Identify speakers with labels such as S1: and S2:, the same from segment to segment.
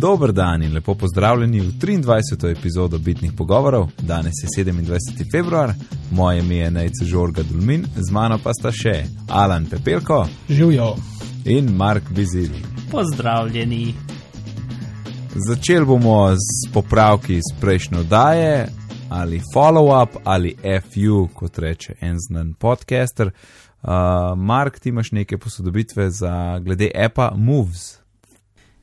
S1: Dober dan in lepo pozdravljeni v 23. epizodo Bitnih pogovorov. Danes je 27. februar, moje ime je Najce Žorga Dulmin, z mano pa sta še Alan Pepelko
S2: Živijo.
S1: in Mark Bizil.
S3: Pozdravljeni.
S1: Začeli bomo s popravki iz prejšnje oddaje, ali follow-up, ali FU, kot reče en znan podcaster. Uh, Mark, ti imaš neke posodobitve za glede appa Moves.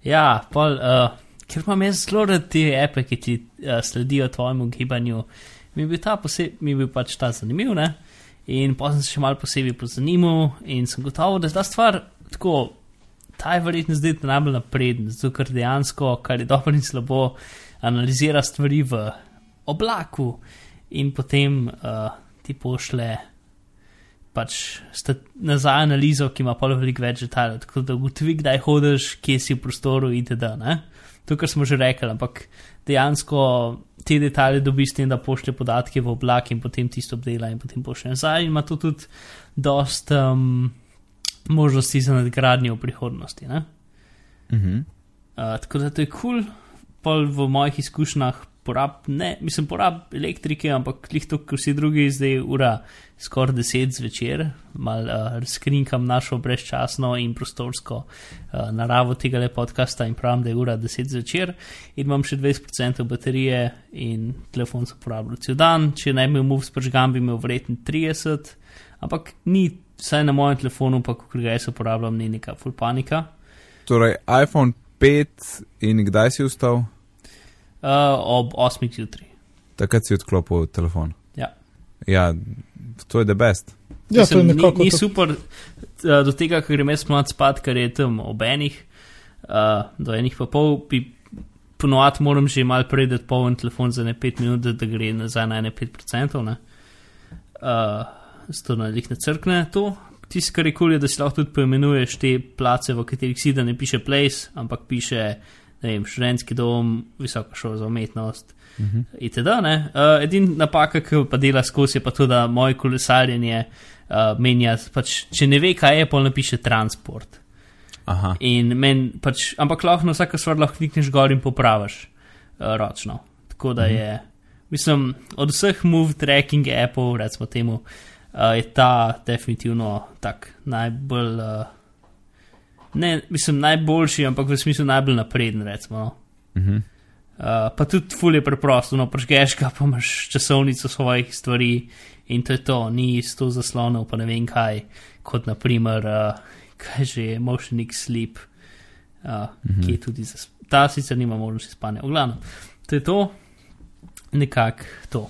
S3: Ja, pol, uh, ker imam jaz zelo rad te epe, ki ti uh, sledijo tvojemu gibanju, mi je bil ta posebej, mi je bil pač ta zanimiv, ne? In potem sem se še malo posebej pozanimal in sem gotovo, da je ta stvar tako, ta je verjetno zdaj najbolj napreden, zato ker dejansko, kar je dobro in slabo, analizira stvari v oblaku in potem uh, ti pošle pač nazaj analizo, ki ima pa veliko več detajlov, tako da ugotovi, kdaj hodiš, kje si v prostoru itd. Ne? To, kar smo že rekli, ampak dejansko te detajle dobi s tem, da pošlje podatke v oblak in potem tisto obdela in potem pošlje nazaj in ima to tudi dost um, možnosti za nadgradnjo v prihodnosti. Ne?
S1: Mhm.
S3: Uh, tako da to je kul, cool. pol v mojih izkušnjah porab, ne, mislim, porab elektrike, ampak klih to, kot vsi drugi, zdaj ura skoraj deset zvečer, mal uh, razkrinkam našo brezčasno in prostorsko uh, naravo tega le podcasta in pravim, da je ura deset zvečer in imam še 20% baterije in telefon se uporablja cel dan, če ne bi imel move spržgam, bi imel verjetno 30, ampak ni, vsaj na mojem telefonu, pa ko ga jaz uporabljam, ni neka full panika.
S1: Torej, iPhone 5 in kdaj si vstal?
S3: Uh, ob 8 jutri.
S1: Takrat si odklopil telefon.
S3: Ja.
S1: Ja, to je the best.
S2: Ja, to je
S3: Mislim,
S2: nekako.
S3: Ni, ni
S2: to-
S3: super, uh, do tega, ker grem jaz mlad spat, ker je tam ob enih, uh, do enih pa pol, bi ponovadi moram že mal prej dati poln telefon za ne 5 minut, da, da gre nazaj na ne 5%. Ne? Uh, zato na njih ne crkne to. Tisto, kar je kul, je, da si lahko tudi poimenuješ te place, v katerih si, da ne piše place, ampak piše, ne vem, študentski dom, visoka šola za umetnost.
S1: Mhm.
S3: Itd. ne. Uh, Edina napaka, ki jo pa dela skozi, je pa to, da moje kolesarjenje uh, menja, pač, če ne ve, kaj je, pa napiše transport.
S1: Aha.
S3: In men, pač, ampak lahko na vsako stvar lahko klikneš gor in popraviš uh, ročno. Tako da je, mislim, od vseh move tracking appov, recimo temu, uh, je ta definitivno tak najbolj, uh, ne, mislim, najboljši, ampak v smislu najbolj napreden, recimo. No.
S1: Mhm.
S3: Uh, pa tudi ful je preprosto, no prežgeš ga, pa imaš časovnico svojih stvari in to je to, ni sto zaslonov, pa ne vem kaj, kot naprimer, uh, kaj že je Motion X Sleep, uh, mm -hmm. ki je tudi za ta sicer nima možnosti spanja. V glavnem, to je to, nekako to.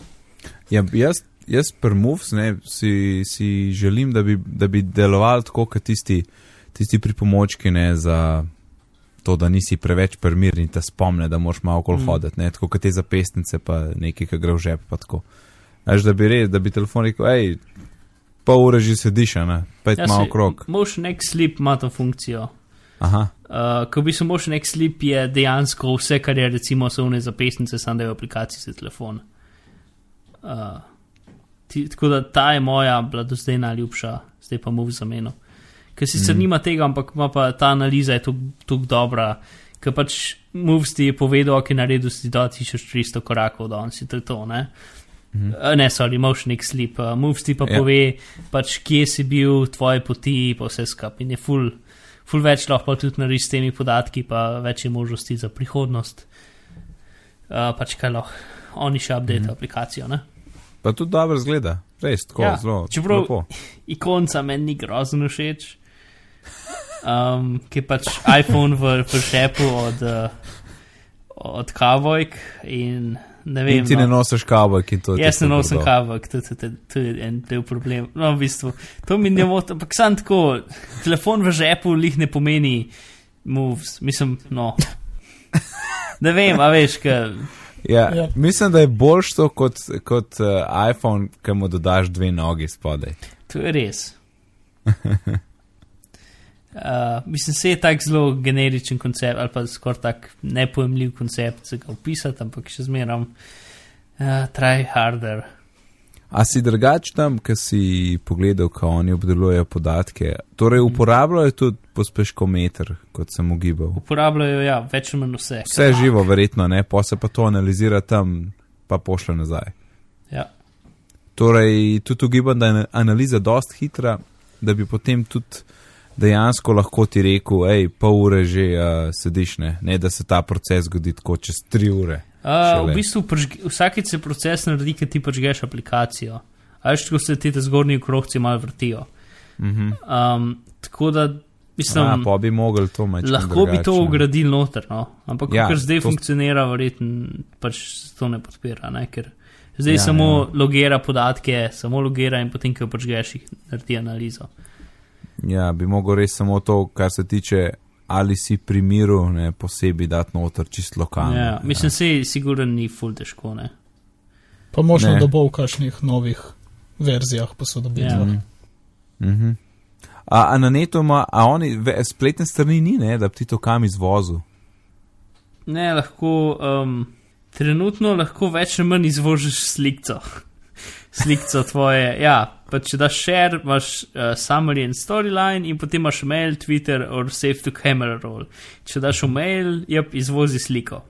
S1: Ja, jaz, jaz per Moves ne, si, si želim, da bi, da bi deloval tako, kot tisti, tisti pripomočki ne, za to, da nisi preveč primeren in te spomne, da moraš malo okoli
S3: Mm.
S1: hoditi, ne, tako kot te zapestnice, pa nekaj, ki gre v žep. pa tako. Veš, da bi res, da bi telefon rekel, hej, pol ure že sediš, ne, pet
S3: Ja,
S1: malo krok.
S3: Motion X Sleep ima to funkcijo.
S1: Aha,
S3: Uh, ko bi se Motion X Sleep je dejansko vse, kar je recimo so une zapestnice, samo da je v aplikaciji za telefon. Uh, ti, tako da ta je moja, bila do zdaj najljubša, zdaj pa mu v zameno. Ker sicer mm.
S1: Mm.
S3: nima tega, ampak ima pa ta analiza je tako dobra, ker pač Moves ti je povedal, ki je naredil si 2300 korakov danes, in to je to, ne?
S1: Mhm.
S3: Uh, ne, sorry, Motion X Sleep. Uh, Moves ti pa
S1: Ja.
S3: yeah. pove, pač, kje si bil, tvoje poti, pa vse skupaj. In je full, full več lahko tudi narediš s temi podatki, pa več je možnosti za prihodnost. Uh, pač kaj lahko oni še update mm. aplikacijo. Ne?
S1: pa tudi dobro zgleda, res tako,
S3: Ja,
S1: ja, zelo.
S3: čeprav-
S1: lepo.
S3: Ikonca meni ni grozno všeč. Um, ki je pač iPhone v, v žepu od, uh, od Kavojk in ne vem.
S1: In ti ne
S3: no.
S1: nosiš kavbojk in to je.
S3: Jaz ne nosim kavok, to, to, to, to je en del problem. No, v bistvu, to mi ne moti, ampak sam tako, telefon v žepu lih ne pomeni moves, mislim, no. Ne vem, a veš, kaj.
S1: Ja,
S2: Ja.
S1: ja. Mislim, da je boljš to kot, kot uh, iPhone, ki mu dodaš dve nogi spodaj.
S3: To je res. Uh, mislim, se je tak zelo generičen koncept, ali pa skoraj tak nepojemljiv koncept za ga opisati, ampak še zmeram uh, try harder.
S1: A si drugač tam, ki si pogledal, kako oni obdelujejo podatke? Torej, uporabljajo tudi pospeškometer, kot sem ugibal.
S3: Uporabljajo ja, več ali manj vse.
S1: Vse živo, verjetno, ne, pa se pa to analizira tam, pa pošle nazaj.
S3: Ja.
S1: Torej, tudi ugibam, da je analiza dost hitra, da bi potem tudi dejansko lahko ti rekel, hej, pol ure že uh, sediš, ne? ne da se ta proces zgodi tako čez tri ure.
S3: Uh, v bistvu vsakeč se proces naredi, ki ti počgeš aplikacijo. Ali če se ti te zgornji krogci malo vrtijo.
S1: Uh -huh.
S3: um, tako da, mislim,
S1: A, pa bi mogli to imeti.
S3: Lahko bi to ugradili noter, no? ampak
S1: Ja,
S3: ker zdaj
S1: to-
S3: funkcionira, verjetno pač to ne podpira. Ne? Ker zdaj
S1: Ja,
S3: samo
S1: ja.
S3: logira podatke, samo logira in potem, ko počgeš, jih naredi analizo.
S1: Ja, bi mogel res samo to, kar se tiče, ali si pri miru, ne posebej dati noter čist lokalno.
S3: Ja, mislim, se siguren ni ful težko. Ne?
S2: Pa možno,
S1: Ne.
S2: da bo v kakšnih novih verzijah posodobitvah.
S1: Mhm. Mhm. A, a na netu ima, a oni ve, spletne strani ni, ne, da bi ti to kam izvozil.
S3: Ne, lahko, um, trenutno lahko več ali manj izvožiš slikco. Slikco tvoje, ja, pa če daš share, imaš uh, summary and storyline in potem imaš mail, Twitter or save to camera roll. Če daš v mail, jep, izvozi sliko.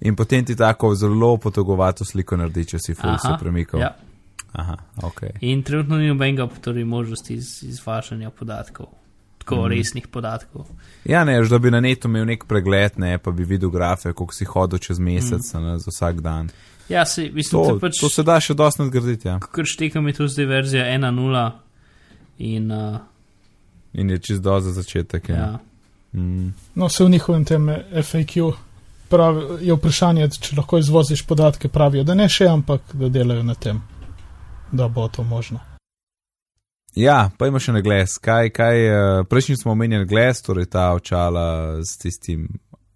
S1: In potem ti tako zelo potogovato sliko naredi, če si full se premikal.
S3: Ja.
S1: Aha, ok.
S3: In trenutno ni nobenega torej, možnosti iz, izvažanja podatkov, tako mm. resnih podatkov.
S1: Ja, ne, že da bi na netu imel nek pregled, ne, pa bi videl grafe, koliko si hodil čez mesec, mm. ne, za vsak dan.
S3: Ja, se, mislim,
S1: To,
S3: pač,
S1: to se da še dosti nadgraditi, ja.
S3: kar štekam je tu zdaj verzija 1.0 in uh,
S1: In je čist do za začetek. Ja.
S3: ja.
S1: Mm.
S2: No, se v njihovem tem FAQ pravi, je vprašanje, če lahko izvoziš podatke, pravijo, da ne še, ampak da delajo na tem, da bo to možno.
S1: Ja, pa ima še na glas. Kaj, kaj, uh, prejšnji smo omenjali glas, torej ta očala s tistim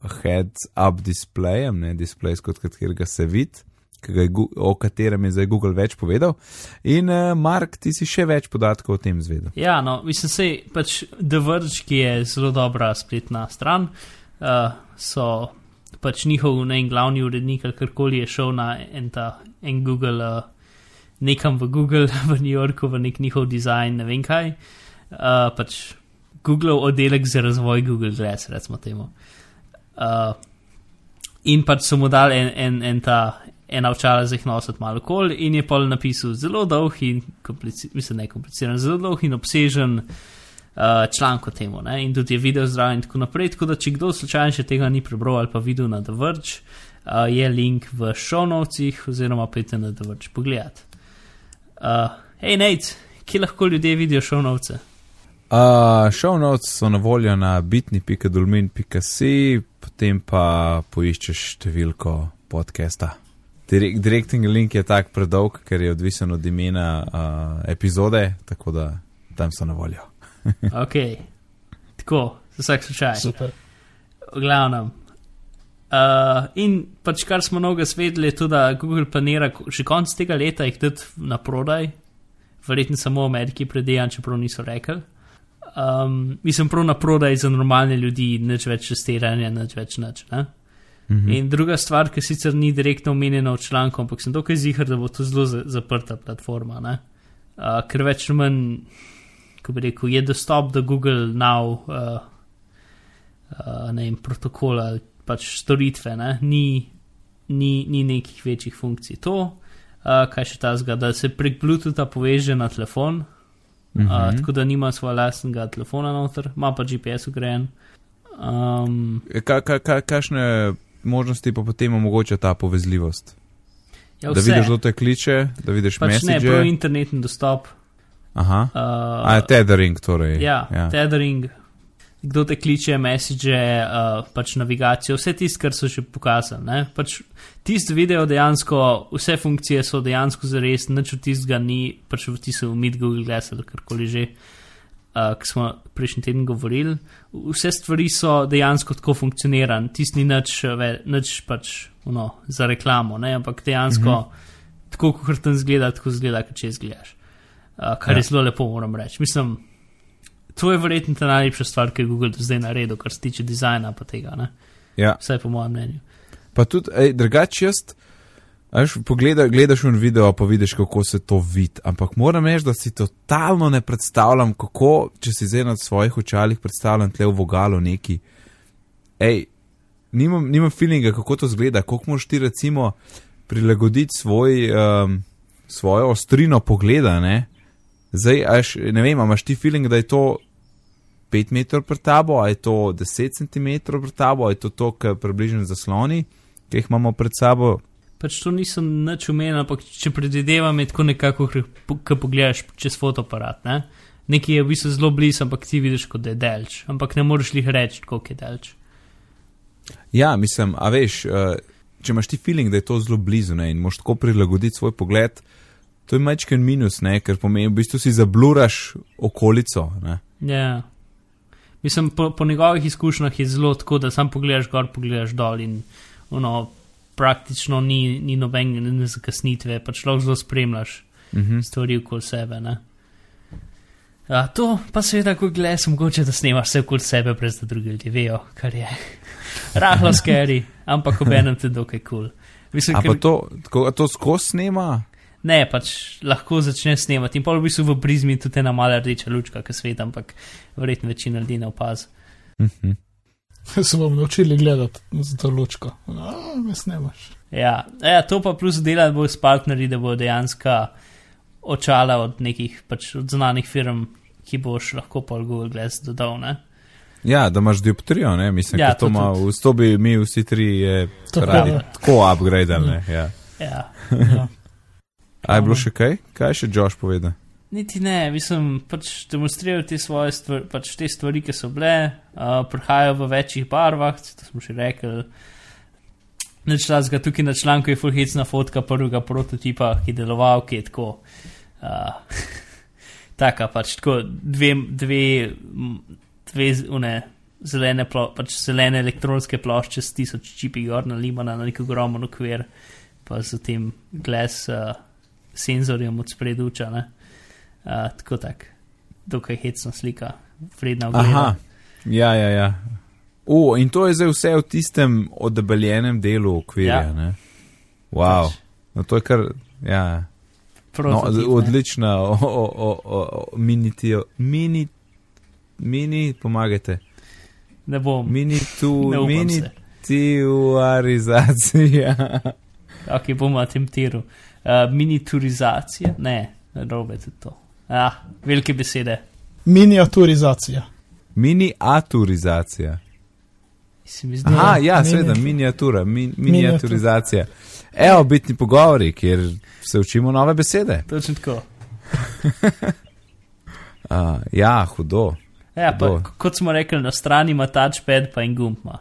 S1: heads-up displejem, ne displej, skot katerega se vidi, je o katerem je zdaj Google več povedal. In uh, Mark, ti si še več podatkov o tem zvedel.
S3: Ja, no, mislim, se pač The Verge, ki je zelo dobra spletna stran, uh, so pač njihov ne, en glavni urednik ali karkoli je šel na en, ta, en Google, uh, nekam v Google v New Yorku, v nek njihov dizajn, ne vem kaj. Uh, pač Google oddelek za razvoj Google Glass, recimo temu. Uh, in pač so mu dali en, en, en ta. Ena očala za jih nositi malo kol, in je pol napisal zelo dolg in kompliciran, mislim, ne kompliciran, zelo dolg in obsežen uh, članek o tem, ne? in tudi je video zdrav in tako naprej. Tako da, če kdo slučajno še tega ni prebral ali pa videl na The Verge, uh, je link v notesih, oziroma pejte na The Verge pogledat. Uh, hej, Nate, kje lahko ljudje vidijo notes?
S1: Uh, show notes so na voljo na bitni.dolmin.si, potem pa poiščeš številko podcasta. Direk, direktni link je tak predolg, ker je odvisen od imena uh, epizode, tako da tam so na voljo.
S3: Ok, tako, za vsak slučaj.
S2: Super.
S3: V glavnem. Uh, in pač kar smo mnogo svedeli, je tudi, da Google planira že konec tega leta jih dati na prodaj, verjetno samo v Ameriki predejan, čeprav niso rekli. Um, mislim, prav na prodaj za normalne ljudi, nič več testiranja, nič več nič. Ne?
S1: Mhm.
S3: In druga stvar, ki sicer ni direktno omenjena v članku, ampak sem dokaj zihar, da bo to zelo za- zaprta platforma. ne. Uh, ker več ali manj, ko bi rekel, je dostop do Google Now, uh, uh, ne vem, protokola ali pač storitve, ne? ni, ni, ni nekih večjih funkcij. To, uh, kaj še ta zga, da se prek Bluetootha poveže na telefon,
S1: Mhm.
S3: uh, tako da nima svojega lastnega telefona noter, ima pa GPS ugrajen. Um,
S1: Ka, ka, ka, kakšne možnosti pa potem omogoča ta povezljivost?
S3: ja,
S1: da
S3: vse.
S1: vidiš, kdo te kliče, da vidiš
S3: pač ne,
S1: message.
S3: prav internetni dostop.
S1: Aha.
S3: Uh,
S1: A tethering, torej.
S3: Ja,
S1: ja.
S3: tethering, kdo te kliče, message, uh, pač navigacijo, vse tisto, kar so že pokazali. ne. Pač tisti video dejansko, vse funkcije so dejansko zares, nič od tistega ni, pač v tistu Meet Google Glass ali karkoli že, uh, ki smo prejšnji teden govorili. Vse stvari so dejansko tako funkcionirane, tisti ni nič, eh, ve- nič pač no, za reklamo, ne? ampak dejansko mm -hmm. tako, kot tam zgleda, tako zgleda, kot če izgledaš. Uh, kar ja. Je zelo lepo, moram reči. Mislim, to je verjetno ta najlepša stvar, ki je Google do zdaj naredil, kar se tiče dizajna pa tega, ne?
S1: ja.
S3: vsaj po mojem mnenju.
S1: Pa tudi, drugače jaz, Až pogleda, gledaš v video, pa vidiš, kako se to vidi. Ampak moram reči, da si totalno ne predstavljam, kako, če si zdaj na svojih očalih predstavljam tle v vogalu neki. Ej, nimam, nimam feelinga, kako to zgleda, kako moš ti recimo prilagoditi svoj, um, svojo ostrino pogleda. Ne? Zdaj, až, ne vem, imaš ti feeling, da je to 5 metrov pred tabo, ali je to 10 cm pred tabo, ali je to to, kar približno zasloni, ki jih imamo pred sabo.
S3: Pač to nisem nič umenil, ampak če predvidevam, je tako nekako, ko pogledaš čez fotoaparat. Ne? Nekaj je v bistvu zelo blizu, ampak ti vidiš, kot je delč. Ampak ne moreš jih reči, koliko je delč.
S1: Ja, mislim, a veš, uh, če imaš ti feeling, da je to zelo blizu ne, in moš tako prilagoditi svoj pogled, to je majčken minus, ne, ker pomeni, v bistvu si zabluraš okolico. Ne.
S3: Ja. Mislim, po, po njegovih izkušnjah je zelo tako, da sam pogledaš gor, pogledaš dol in ono, praktično ni, ni nobene zakasnitve, pač lahko zelo spremljaš uh
S1: Mhm.
S3: -huh. stvari okoli sebe. Ne? A, to pa seveda, ko gledaš, mogoče da snemaš vse okoli sebe, brez da drugi ljudje vejo, kar je rahlo scary, ampak ob enem te dokaj kul. Cool. Mislim,
S1: A
S3: ker-
S1: to, tako, a to skozi snema?
S3: Ne, pač lahko začne snemati in pa v bistvu v prizmi tudi ena mala rdeča lučka, ki svet, ampak verjetno večina ljudi ne opaz.
S1: Mhm.
S2: Se bomo naučili gledati za to lučko. No, me snemaš.
S3: Ja, ja, to pa plus dela bo s partnerji, da bo dejansko očala od nekih pač od znanih firm, ki boš lahko pol Google Glass dodal. Ne?
S1: Ja, da imaš dioptrijo, ne, mislim,
S3: Ja,
S1: ja, to, ima, v to bi mi vsi tri je
S2: Tako,
S1: radi
S2: ja.
S1: tako upgradali, ne, ja.
S3: Ja.
S2: Ja.
S1: A je bilo še kaj? Kaj je še Josh povedal?
S3: Niti ne, mislim, pač demonstrirajo te svoje stvari, pač te stvari, ki so bile, uh, prihajajo v večjih barvah, to smo že rekli. Nič razga tukaj na članku je fulhecna fotka prvega prototipa, ki je deloval, ki je tako. Uh, taka pač tako dve, dve, dve une, zelene, plo, pač zelene elektronske plošče s tisoč čipi gor nalimana na nek ogromen okvir, pa z tem glas uh, senzorjem od spreduča. ne. Uh, tako tak, dokaj hecna slika, vredna ogleda.
S1: Aha, ja, ja, ja. U, in to je zdaj vse v tistem odebeljenem delu okvirja,
S3: Ja.
S1: ne? Wow,
S3: Pač,
S1: no to je kar, ja. No,
S3: prototip, ne.
S1: odlična, o, o, o, o, o, mini, mini, mini, pomagajte.
S3: Ne bom,
S1: Mini tu, mini
S3: se.
S1: tuarizacija.
S3: Ok, bom na tem tiru. Uh, miniaturizacija, ne, robe tudi to. Ah, velike besede.
S2: Miniaturizacija.
S1: Miniaturizacija.
S3: Zdi,
S1: Aha, ja,
S2: mini-
S1: seveda, miniatura, min, miniaturizacija. Evo, bitni pogovori, kjer se učimo nove besede.
S3: točno tako.
S1: Uh, ja, hudo.
S3: Ja, pa,
S1: Hudo.
S3: k- kot smo rekli, na strani ima touchpad, pa en gumb ima.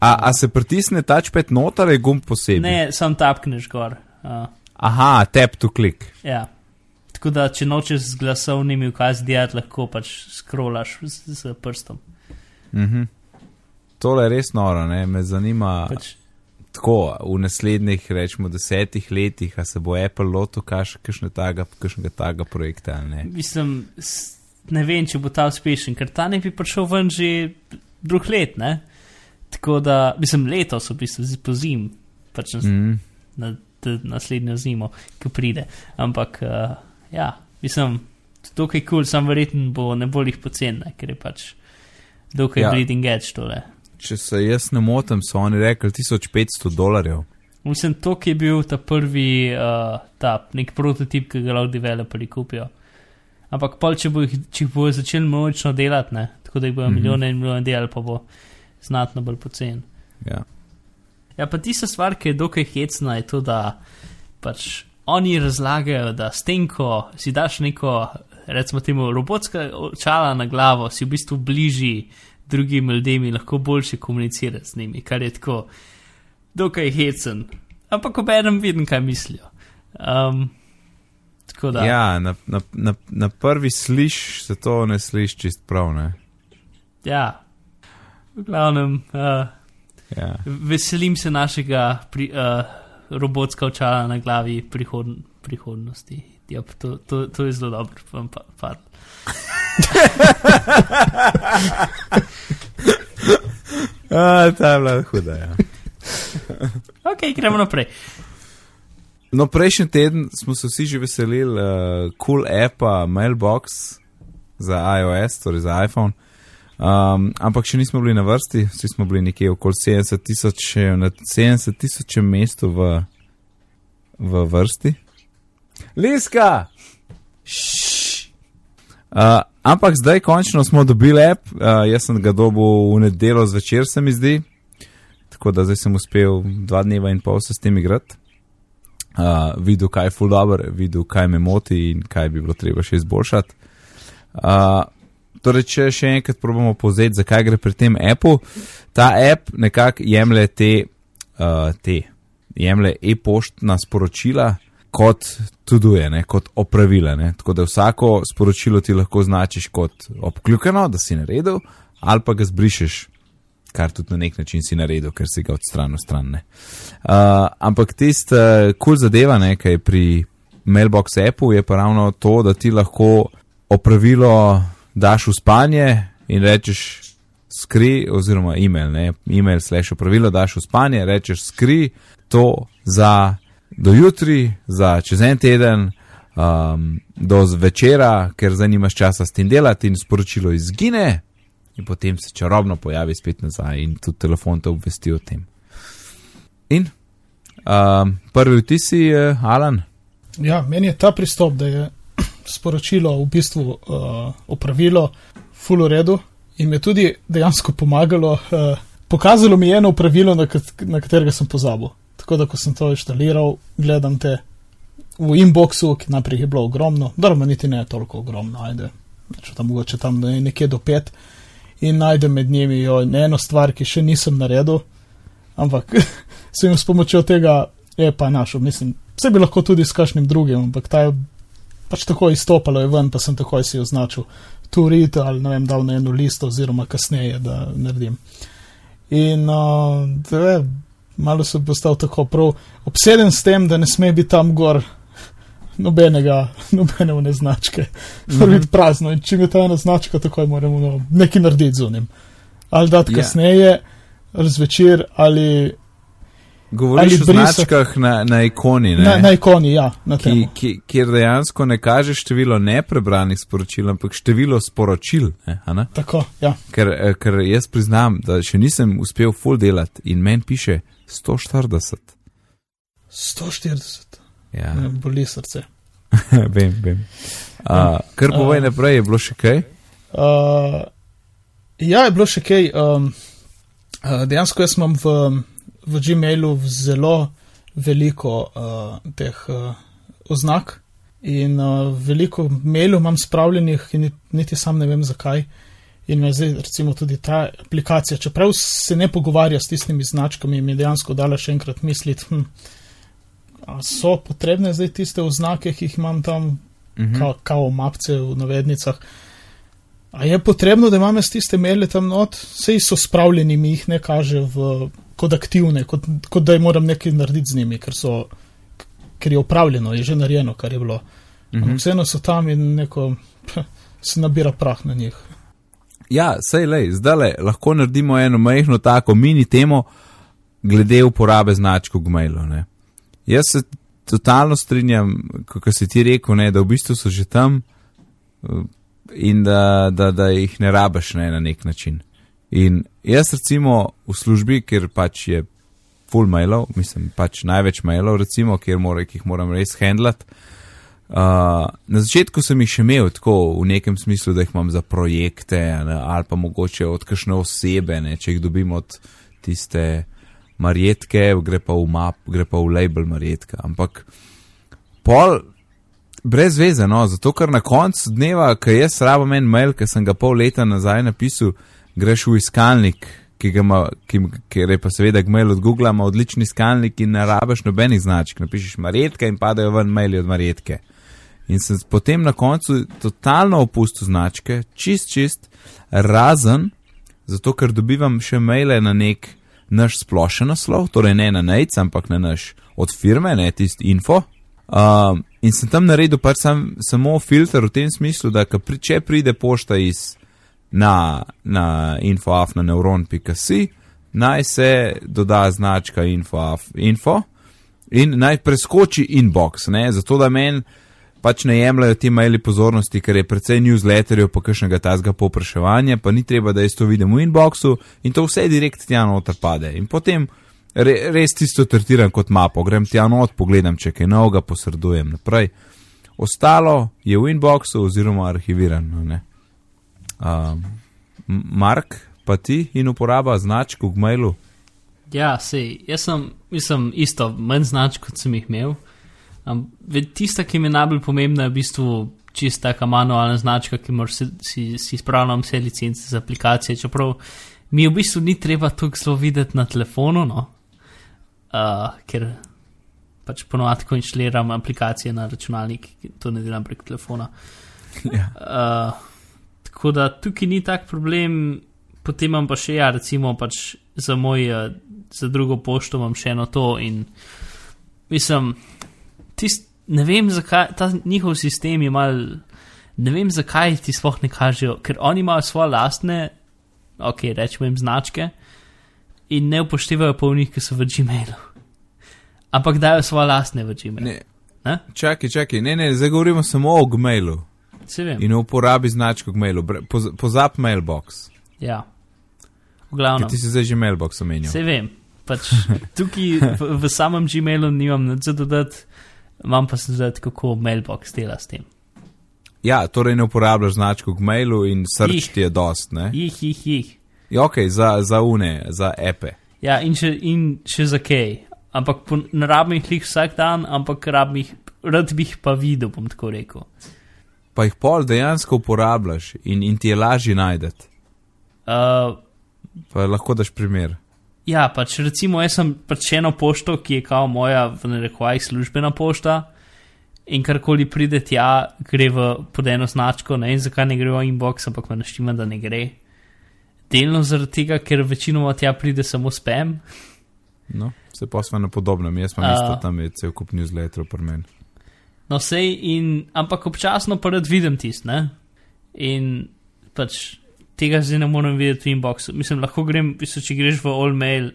S1: A, a se pritisne touchpad noter ali je gumb posebej?
S3: Ne, sam tapkneš gor. Uh,
S1: Aha, tap to click.
S3: ja. Tako da, če nočeš z glasovnimi ukazi delati, lahko pač scrollaš z, z prstom.
S1: Mhm. Tole je res noro, ne? me zanima.
S3: Pač,
S1: Tako v naslednjih, rečemo, desetih letih, a se bo Apple lotil kakšnega taga projekta ali ne.
S3: mislim, ne vem, če bo ta uspešen, ker ta ne bi prišel ven že drug let, ne? Tako da, mislim, letos v bistvu z- po zim, pač na,
S1: Mm.
S3: na, na naslednjo zimo, ki pride. Ampak, uh, ja, mislim, dokaj kul, cool, sam verjeten bo ne bolj jih pocen, ker je pač dokaj
S1: Ja.
S3: bleeding edge tole.
S1: Če se jaz ne motim, so oni rekli 1500 dolarjev.
S3: Mislim, to je bil ta prvi, uh, ta nek prototip, ki ga lahko developeri kupijo. Ampak pol, če bo jih, če jih bo začeli množično delati, ne, tako da jih bojo mm -hmm. milijone in milijone delali, pa bo znatno bolj pocen.
S1: Ja.
S3: Ja, pa tista stvar, ki je dokaj hecna, je to, da pač oni razlagajo, da s tem, ko si daš neko, recimo temu, robotska očala na glavo, si v bistvu bližji drugim ljudem in lahko boljše komuniciraš z njimi, kar je tako dokaj hecen. Ampak obenem vidim, kaj mislijo. Um.
S1: Ja, na, na, na, na prvi sliš se to ne sliši čist prav. Ne?
S3: ja. V glavnem, uh,
S1: Ja.
S3: veselim se našega pri, uh, robotska očala na glavi prihod, prihodnosti. Ja, to, to, to je zelo dobro, vam pa, pa.
S1: A, ta je bila huda. Ja.
S3: Ok, gremo naprej.
S1: No, prejšnji teden smo se vsi že veselili uh, cool appa Mailbox za iOS, torej za iPhone. Um, ampak še nismo bili na vrsti, vsi smo bili nekje okoli 70 tisoč, na 70 tisoč mestu v, v vrsti. Liska! Uh, ampak zdaj končno smo dobili app, uh, jaz sem ga dobil v nedelo zvečer, se mi zdi, tako da zdaj sem uspel dva dneva in pol se s tem igrati. Uh, videl, kaj je full dobro, videl, kaj me moti in kaj bi bilo treba še izboljšati. Uh, torej, če še enkrat probamo povzeti, zakaj gre pri tem appu. Ta app nekako jemlje te, uh, te jemlje e-poštna sporočila kot tuduje, ne, kot opravile. Ne. Tako da vsako sporočilo ti lahko značiš kot obkljukano, da si naredil, ali pa ga zbrišeš, kar tudi na nek način si naredil, ker si ga odstranil stran. Uh, ampak tista kul cool zadeva, ne, kaj je pri Mailbox appu, je pa ravno to, da ti lahko opravilo daš v spanje in rečeš. Skri, oziroma email, ne, email, slash opravilo, daš v spanje, rečeš skri to za do jutri, za čez en teden, um, do večera, ker zdaj nimaš časa s tem delati in sporočilo izgine, in potem se čarobno pojavi spet nazaj in tudi telefon te obvesti o tem. In um, prvi vtisi, uh, Alan?
S2: Ja, meni je ta pristop, da je sporočilo v bistvu uh, opravilo, full v redu in mi je tudi dejansko pomagalo. Uh, pokazalo mi je eno pravilo, na, kat na katerega sem pozabil. Tako da, ko sem to inštaliral, gledam te v inboxu, ki naprej je bilo ogromno, dobro, niti ne toliko ogromno, ajde, če tam mogoče tam nekje do pet in najdem med njimi jo eno stvar, ki še nisem naredil, ampak sem jim s pomočjo tega je pa našel, mislim, vse bi lahko tudi s kakšnim drugim, ampak ta je pač tako izstopalo je ven, pa sem takoj si označil tu rit ali ne vem, dal na eno listo oziroma kasneje, da naredim. In uh, da, malo sem postal tako prav obseden s tem, da ne sme biti tam gor nobenega, nobene vne značke, mm -hmm. biti prazno in če mi je ta ena značka, takoj moramo no, nekaj narediti z unim. Ali dati yeah. Ja. kasneje, razvečer ali.
S1: Govoriš o značkah na, na ikoni.
S2: Na, na ikoni, ja. Na
S1: ki, ki, kjer dejansko ne kaže število neprebranih sporočil, ampak število sporočil. Ne,
S2: Tako, ja.
S1: ker, eh, ker jaz priznam, da še nisem uspel full delati in meni piše 140.
S2: 140.
S1: Ja.
S2: Ne, boli srce.
S1: vem, vem. Uh, kar povej uh, naprej, je bilo še kaj?
S2: Uh, ja, je bilo še kaj. Um, dejansko jaz imam v, v Gmailu zelo veliko uh, teh uh, oznak in uh, veliko mailov imam spravljenih in niti sam ne vem zakaj. Uh, In me zdaj, recimo, tudi ta aplikacija, čeprav se ne pogovarja s tistimi značkami, mi dejansko dala še enkrat misliti, hm, so potrebne zdaj tiste oznake, ki jih imam tam, uh -huh. kao, kao mapce v navednicah. A je potrebno, da imam tiste maile tam not, sej so spravljeni, mi jih ne kaže v, kot aktivne, kot, kot da moram nekaj narediti z njimi, ker, so, ker je upravljeno, je že narejeno, kar je bilo. Uh -huh. Vseeno so tam in neko se nabira prah na njih.
S1: Ja, sej le, zdaj le, lahko naredimo eno majhno tako mini temo glede uporabe značk v Gmailu. Ne. Jaz se totalno strinjam, kako si ti rekel, ne, da v bistvu so že tam eh, in da, da, da jih ne rabiš ne, na nek način. In jaz recimo v službi, kjer pač je full mailov, mislim pač največ mailov, recimo, mora, jih moram res handlat. Uh, na začetku sem jih še imel tako v nekem smislu, da jih imam za projekte ne, ali pa mogoče od kakšne osebe, ne, če jih dobim od tiste marjetke, gre pa v map, gre pa v label marjetka. Ampak pol brez veze, no, zato ker na koncu dneva, ki jaz rabim en mail, ki sem ga pol leta nazaj napisal, greš v iskalnik, ki ga ima, ki, ki je pa seveda gmail od Google, ima odlični iskalnik in ne rabiš nobenih značk, napišeš marjetka in padajo ven maili od marjetke. In sem potem na koncu totalno opustil značke, čist, čist, razen zato, ker dobivam še maile na nek naš splošen naslov, torej ne na nec, ampak na naš od firme, ne tisti info. Um, in sem tam naredil pač sam, samo filter v tem smislu, da pri, če pride pošta iz na, na infoaf na neuron.si, naj se doda značka info, info in naj preskoči inbox, ne, zato da meni pač ne jemljajo ti maili pozornosti, ker je precej newsletterjev, pa kakšnega tazga popraševanja, pa ni treba, da jaz to vidim v inboxu in to vse direkt tja noter pade. In potem re, res tisto tretiram kot mapo, grem tja not, pogledam, če kaj novega posredujem naprej. Ostalo je v inboxu oziroma arhivirano. Um, Mark, pa ti in uporaba značk v mailu?
S3: Ja, sej, jaz sem, mislim, isto, manj značk, kot sem jih imel. Um, tista, ki mi je najbolj pomembna, je v bistvu čista taka manualna značka, ki moraš si, si, si spravljati vse licence za aplikacije. Čeprav mi v bistvu ni treba to zelo videti na telefonu, no? Uh, ker pač ponovadi, ko inštaliram aplikacije na računalnik, to ne delam prek telefona.
S1: Ja.
S3: Uh, tako da tukaj ni tak problem, potem imam pa še, ja, recimo, pač za moj, uh, za drugo pošto imam še eno to in mislim tist, ne vem, zakaj ta njihov sistem je mal, ne vem, zakaj ti sploh ne kažejo, ker oni imajo svoje lastne, ok, rečemo jim značke in ne upoštevajo polnih, ki so v Gmailu. Ampak dajo svoje lastne v Gmailu.
S1: Ne. Čakaj, čakaj, ne, ne, zdaj govorimo samo o Gmailu.
S3: Se vem.
S1: In uporabi značko Gmailu, poz, pozap mailbox.
S3: Ja. V glavnem.
S1: Ti si zdaj že mailbox omenil.
S3: Se vem. Pač tukaj v, v samem Gmailu nimam nič dodati imam pa se zdaj, kako mailbox dela s tem.
S1: Ja, torej ne uporabljaš značko v mailu in srč ti je dost, ne?
S3: Jih, jih, jih.
S1: Ja, ok, za, za une, za epe.
S3: Ja, in še, in še za kaj. Ampak po, ne rabim jih vsak dan, ampak rabim jih, rad bi jih pa videl, bom tako rekel.
S1: Pa jih pol dejansko uporabljaš in, in ti je lažje najdete.
S3: Uh,
S1: pa lahko daš primer.
S3: Ja, pač recimo, jaz sem pač eno pošto, ki je kao moja, v narekovajih, službena pošta. In karkoli pride tja, gre v pod eno značko, ne vem zakaj ne gre v inbox, ampak me naštima, da ne gre. Delno zaradi tega, ker večinoma tja pride samo spam.
S1: No, se posva na podobnem, jaz pa mislim, da tam je cel kup newsletterov pri meni.
S3: No, sej in, ampak občasno pa rad vidim tist, ne? In pač tega zdaj ne morem videti v inboxu. Mislim, lahko grem, mislim, če greš v all mail,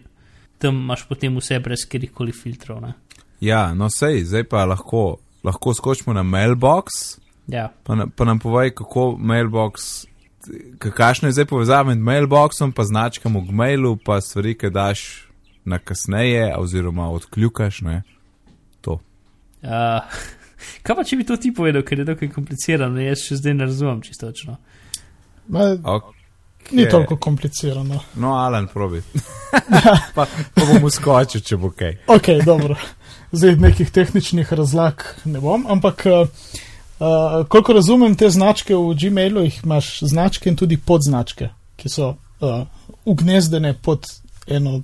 S3: tam imaš potem vse brez katerih filtrov. Ne?
S1: Ja, no sej, zdaj pa lahko, lahko skočimo na mailbox.
S3: Ja.
S1: Pa, na, pa nam povej, kako mailbox, kakšno je zdaj povezava med mailboxom, pa značkam v mailu, pa stvari, ki daš na kasneje, oziroma odkljukaš. Ne? To.
S3: Uh, kaj pa če bi to ti povedal, ker je dokaj komplicirano, jaz še zdaj ne razumem čistočno.
S2: Ma, okay. Ni toliko komplicirano.
S1: No, Alan, probi. pa, pa bom uskočil, če bo kaj.
S2: ok, dobro. Zdaj nekih tehničnih razlag ne bom, ampak uh, uh, koliko razumem te značke v Gmailu, jih imaš značke in tudi podznačke, ki so uh, ugnezdene pod eno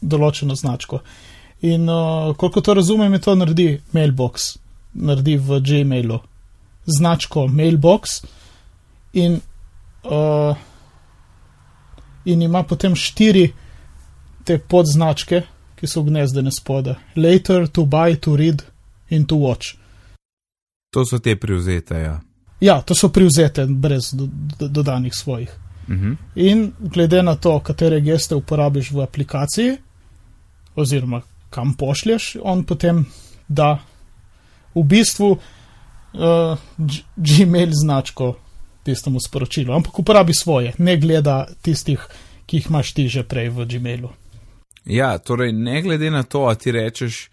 S2: določeno značko. In uh, koliko to razumem, je to naredi mailbox, naredi v Gmailu značko mailbox in uh, in ima potem štiri te podznačke, ki so gnezdene spode: later, to buy, to read in to watch.
S1: To so te privzete, ja.
S2: Ja, to so privzete, brez do, do, dodanih svojih.
S1: Uh mhm. -huh.
S2: In glede na to, katere geste uporabiš v aplikaciji, oziroma kam pošlješ, on potem da v bistvu uh, Gmail značko tistemu sporočilu, ampak uporabi svoje, ne gleda tistih, ki jih imaš ti že prej v Gmailu.
S1: Ja, torej ne glede na to, a ti rečeš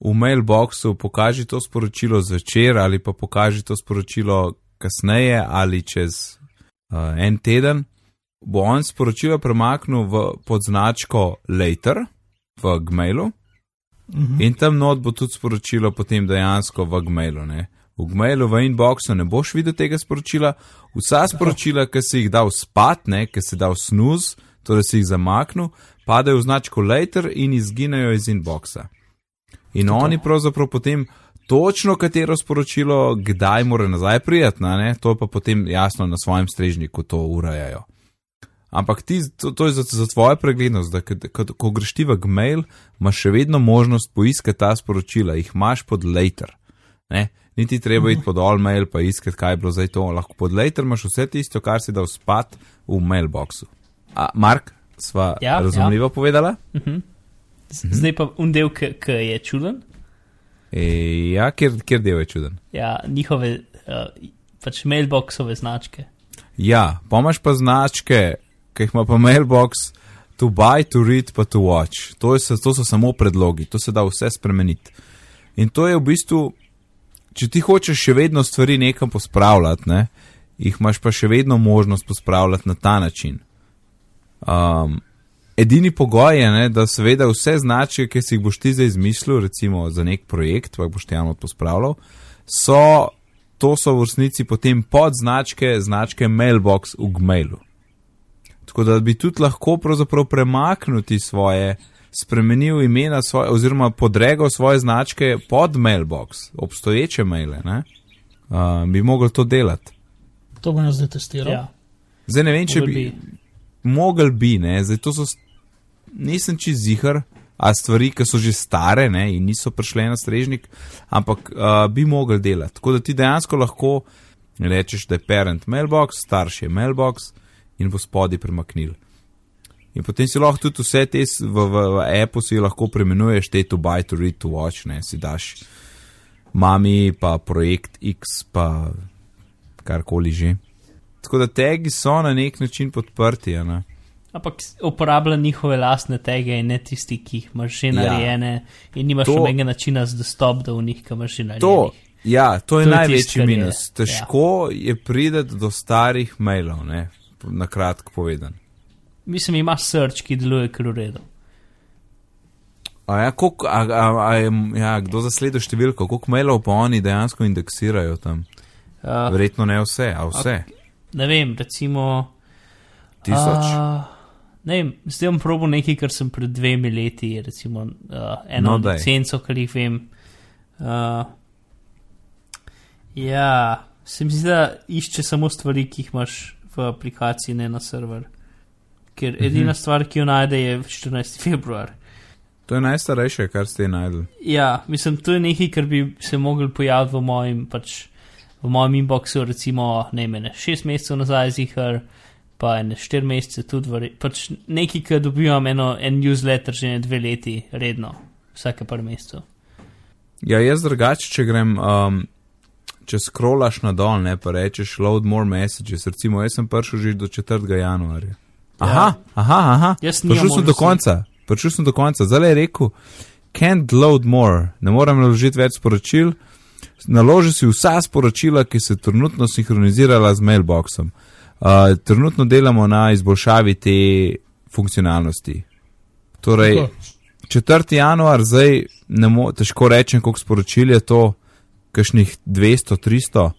S1: v mailboxu, pokaži to sporočilo zvečer ali pa pokaži to sporočilo kasneje ali čez uh, en teden, bo on sporočilo premaknil v podznačko later v Gmailu. Mhm. In tam not bo tudi sporočilo potem dejansko v Gmailu. Ne? v Gmailu, v inboxu ne boš videl tega sporočila. Vsa sporočila, ki si jih dal spat, ki si dal snuz, torej si jih zamaknil, padajo v značko later in izginejo iz inboxa. In Tako. oni pravzaprav potem točno katero sporočilo, kdaj mora nazaj prijeti, ne, to pa potem jasno na svojem strežniku to urajajo. Ampak ti, to, to je za, za tvojo preglednost, da ko, ko greš ti v Gmail, imaš še vedno možnost poiskati ta sporočila, jih imaš pod later. Ne? niti treba iti pod all mail pa iskati, kaj je bilo zdaj to. Lahko pod later imaš vse tisto, kar si dal spat v mailboxu. A, Mark, sva
S3: Ja,
S1: razumljivo ja. povedala.
S3: Mhm. Z- Zdaj pa un del, ki je čuden.
S1: E, ja, kjer, kjer del je čuden.
S3: Ja, njihove uh, pač mailboxove značke.
S1: Ja, pa imaš pa značke, ki jih ima pa mailbox, to buy, to read, pa to watch. To, je, to so samo predlogi, to se da vse spremeniti. In to je v bistvu, če ti hočeš še vedno stvari nekam pospravljati, ne, jih imaš pa še vedno možnost pospravljati na ta način. Um, edini pogoj je, ne, da seveda vse značke, ki si jih boš ti zdaj izmislil, recimo za nek projekt, pa boš ti javno pospravljal, so, to so v resnici potem podznačke, značke mailbox v Gmailu. Tako da bi tudi lahko pravzaprav premaknil ti svoje, spremenil imena svoje, oziroma podregal svoje značke pod mailbox, obstoječe maile, ne? Uh, bi mogel to delati.
S2: To bom jaz zdaj testiral.
S3: Ja.
S1: Zdaj ne vem, če
S3: Mogel
S1: bi.
S3: bi.
S1: Mogel bi, ne, zdaj to so. Nisem čez zihar, a stvari, ki so že stare ne, in niso prišle na strežnik, ampak uh, bi mogel delati. Tako da ti dejansko lahko rečeš, da je parent mailbox, starš je mailbox in bo spodi premaknil. In potem si lahko tudi vse te v, v, v appu si lahko premenuješ, te to buy, to read, to watch, ne, si daš mami, pa projekt X, pa karkoli že. Tako da tagi so na nek način podprti. Ne?
S3: Ampak uporablja njihove lastne tege in ne tisti, ki jih imaš že
S1: Ja.
S3: narejene in nimaš nobenega načina za dostop do njih, ki imaš že narejenih.
S1: To, ja, to je
S3: To je
S1: največji
S3: tisto, kar je,
S1: minus. Težko je, je prideti do starih mailov, ne? Na kratko povedan.
S3: Mislim, imaš search, ki deluje kar v redu.
S1: A ja, kolik, a, a, a, je, ja, kdo zasleduje številko, koliko mailov pa oni dejansko indeksirajo tam?
S3: Uh,
S1: Verjetno ne vse, a vse.
S3: ne vem, recimo.
S1: Tisoč.
S3: Uh, ne vem, zdaj bom probil nekaj, kar sem pred dvemi leti, recimo uh, eno
S1: No,
S3: no, licenco, kar jih vem. Uh, ja, se mi zdi, da išče samo stvari, ki jih imaš v aplikaciji, ne na server. Ker
S1: Mhm.
S3: edina stvar, ki jo najde, je 14. februar.
S1: To je najstarejše, kar ste najdli.
S3: Ja, mislim, to je nekaj, kar bi se mogel pojaviti v mojem, pač, v mojem inboxu, recimo, ne mene, šest mesecev nazaj, zihar, pa ene štiri mesece tudi, vre, pač nekaj, kar dobivam eno, en newsletter že ne dve leti, redno, vsake par mesecev.
S1: Ja, jaz drugače, če grem, um, če scrollaš nadol, ne pa rečeš load more messages, recimo jaz sem prišel že do 4. januarja. Aha, aha, aha.
S3: Jaz nimam
S1: Prišel sem do konca, prišel sem do konca, zdaj je rekel, can't load more, ne morem naložiti več sporočil, naloži si vsa sporočila, ki se trenutno sinhronizirala z mailboxom. Uh, trenutno delamo na izboljšavi te funkcionalnosti. Torej,
S2: Tako.
S1: 4. januar, zdaj ne mo, težko rečem, koliko sporočil je to, kakšnih 200, 300.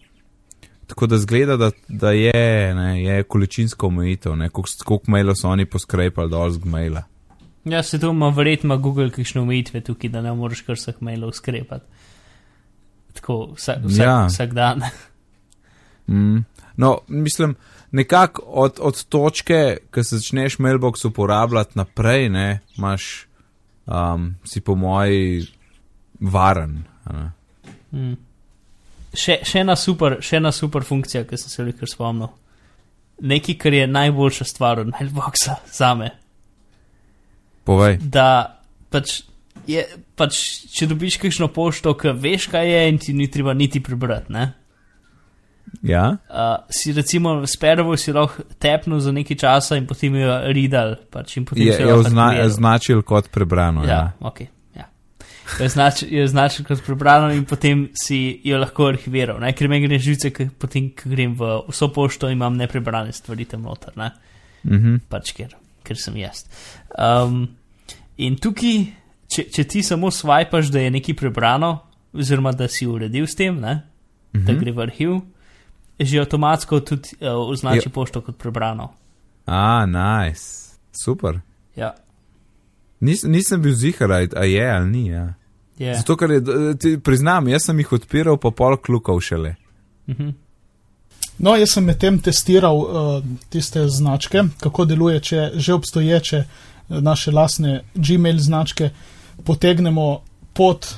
S1: Tako da zgleda, da, da je, ne, je količinsko omejitev, koliko, koliko mailov so oni poskrepali dol z maila.
S3: Ja, se to ima verjetno Google kakšne omejitve tukaj, da ne moreš kar vseh mailov skrepati. Tako vsak, vsak,
S1: Ja.
S3: vsak dan.
S1: Mm. No, mislim, nekako od, od točke, ko se začneš mailbox uporabljati naprej, ne, imaš, um, si po moji varen.
S3: Mm. Še, še, ena super, še ena super funkcija, ki sem se kar spomnil. Nekaj, kar je najboljša stvar od mailboxa za me.
S1: Povej.
S3: Da pač, je, pač če dobiš kakšno pošto, ki veš, kaj je, in ti ni treba niti prebrati. Ne?
S1: Ja?
S3: Uh, si recimo sperovo si lahko tepnil za nekaj časa in potem jo readal. Pač, in potem
S1: Je, je ozna, označil kot prebrano.
S3: Ja,
S1: Ja.
S3: ok. Ja. Je označil, je označil kot prebrano in potem si jo lahko arhiviral. Ne? Ker me gre živce, ker potem, ko grem v vso pošto, imam neprebrane stvari tam noter. Ne?
S1: Mhm.
S3: Pač ker, ker sem jaz. Um, in tukaj, če, če ti samo swipaš, da je nekaj prebrano, oziroma da si uredil s tem, ne? da
S1: Mhm.
S3: gre v arhiv, že avtomatsko tudi uh, označi
S1: Ja.
S3: pošto kot prebrano.
S1: A, nice. Super.
S3: Ja,
S1: Nis, nisem bil zihar, a je ali ni. Ja.
S3: Je.
S1: Zato, ker je, d- ti, priznam, jaz sem jih odpiral, pa pol klukal šele.
S3: Mhm.
S2: No, jaz sem medtem testiral uh, tiste značke, kako deluje, če že obstoječe eh, naše lastne Gmail značke potegnemo pod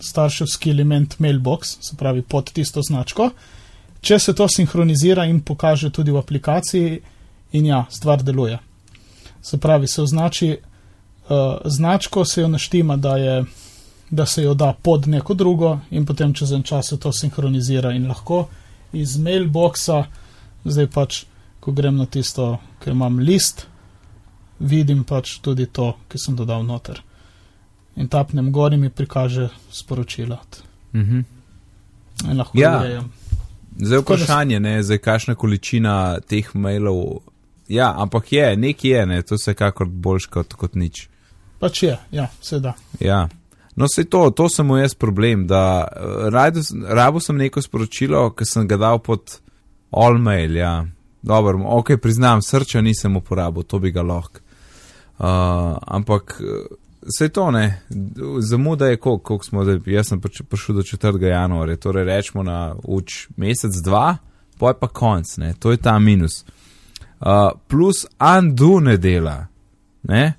S2: starševski element mailbox, se pravi pod tisto značko. Če se to sinhronizira in pokaže tudi v aplikaciji, in ja, stvar deluje. Se pravi, se označi uh, značko, se jo naštima, da, je, da se jo da pod neko drugo, in potem čez en čas se to sinhronizira in lahko iz mailboxa, zdaj pač, ko grem na tisto, ker imam list, vidim pač tudi to, ki sem dodal noter. In tapnem gor in mi prikaže sporočila.
S1: Mhm.
S2: In lahko
S1: Ja.
S2: urejem.
S1: Zdaj vprašanje, ne, zdaj kakšna količina teh mailov. Ja, ampak je, nekaj je, ne, to se kakor boljš kot, kot nič.
S2: Pač je, ja, se da.
S1: Ja. No, se to, to sem mu jaz problem, da eh, rajdo s- rabo sem neko sporočilo, ki sem ga dal pod all mail, ja. Dobro, ok, priznam, srča nisem uporabil, to bi ga lahko. Uh, ampak vse to ne, zamuda je koliko, koliko smo, da jaz sem pač prišel do 4. januarja, torej rečemo na uč mesec, dva, poj pa konc, ne, to je ta minus. Uh, plus undo ne dela, ne.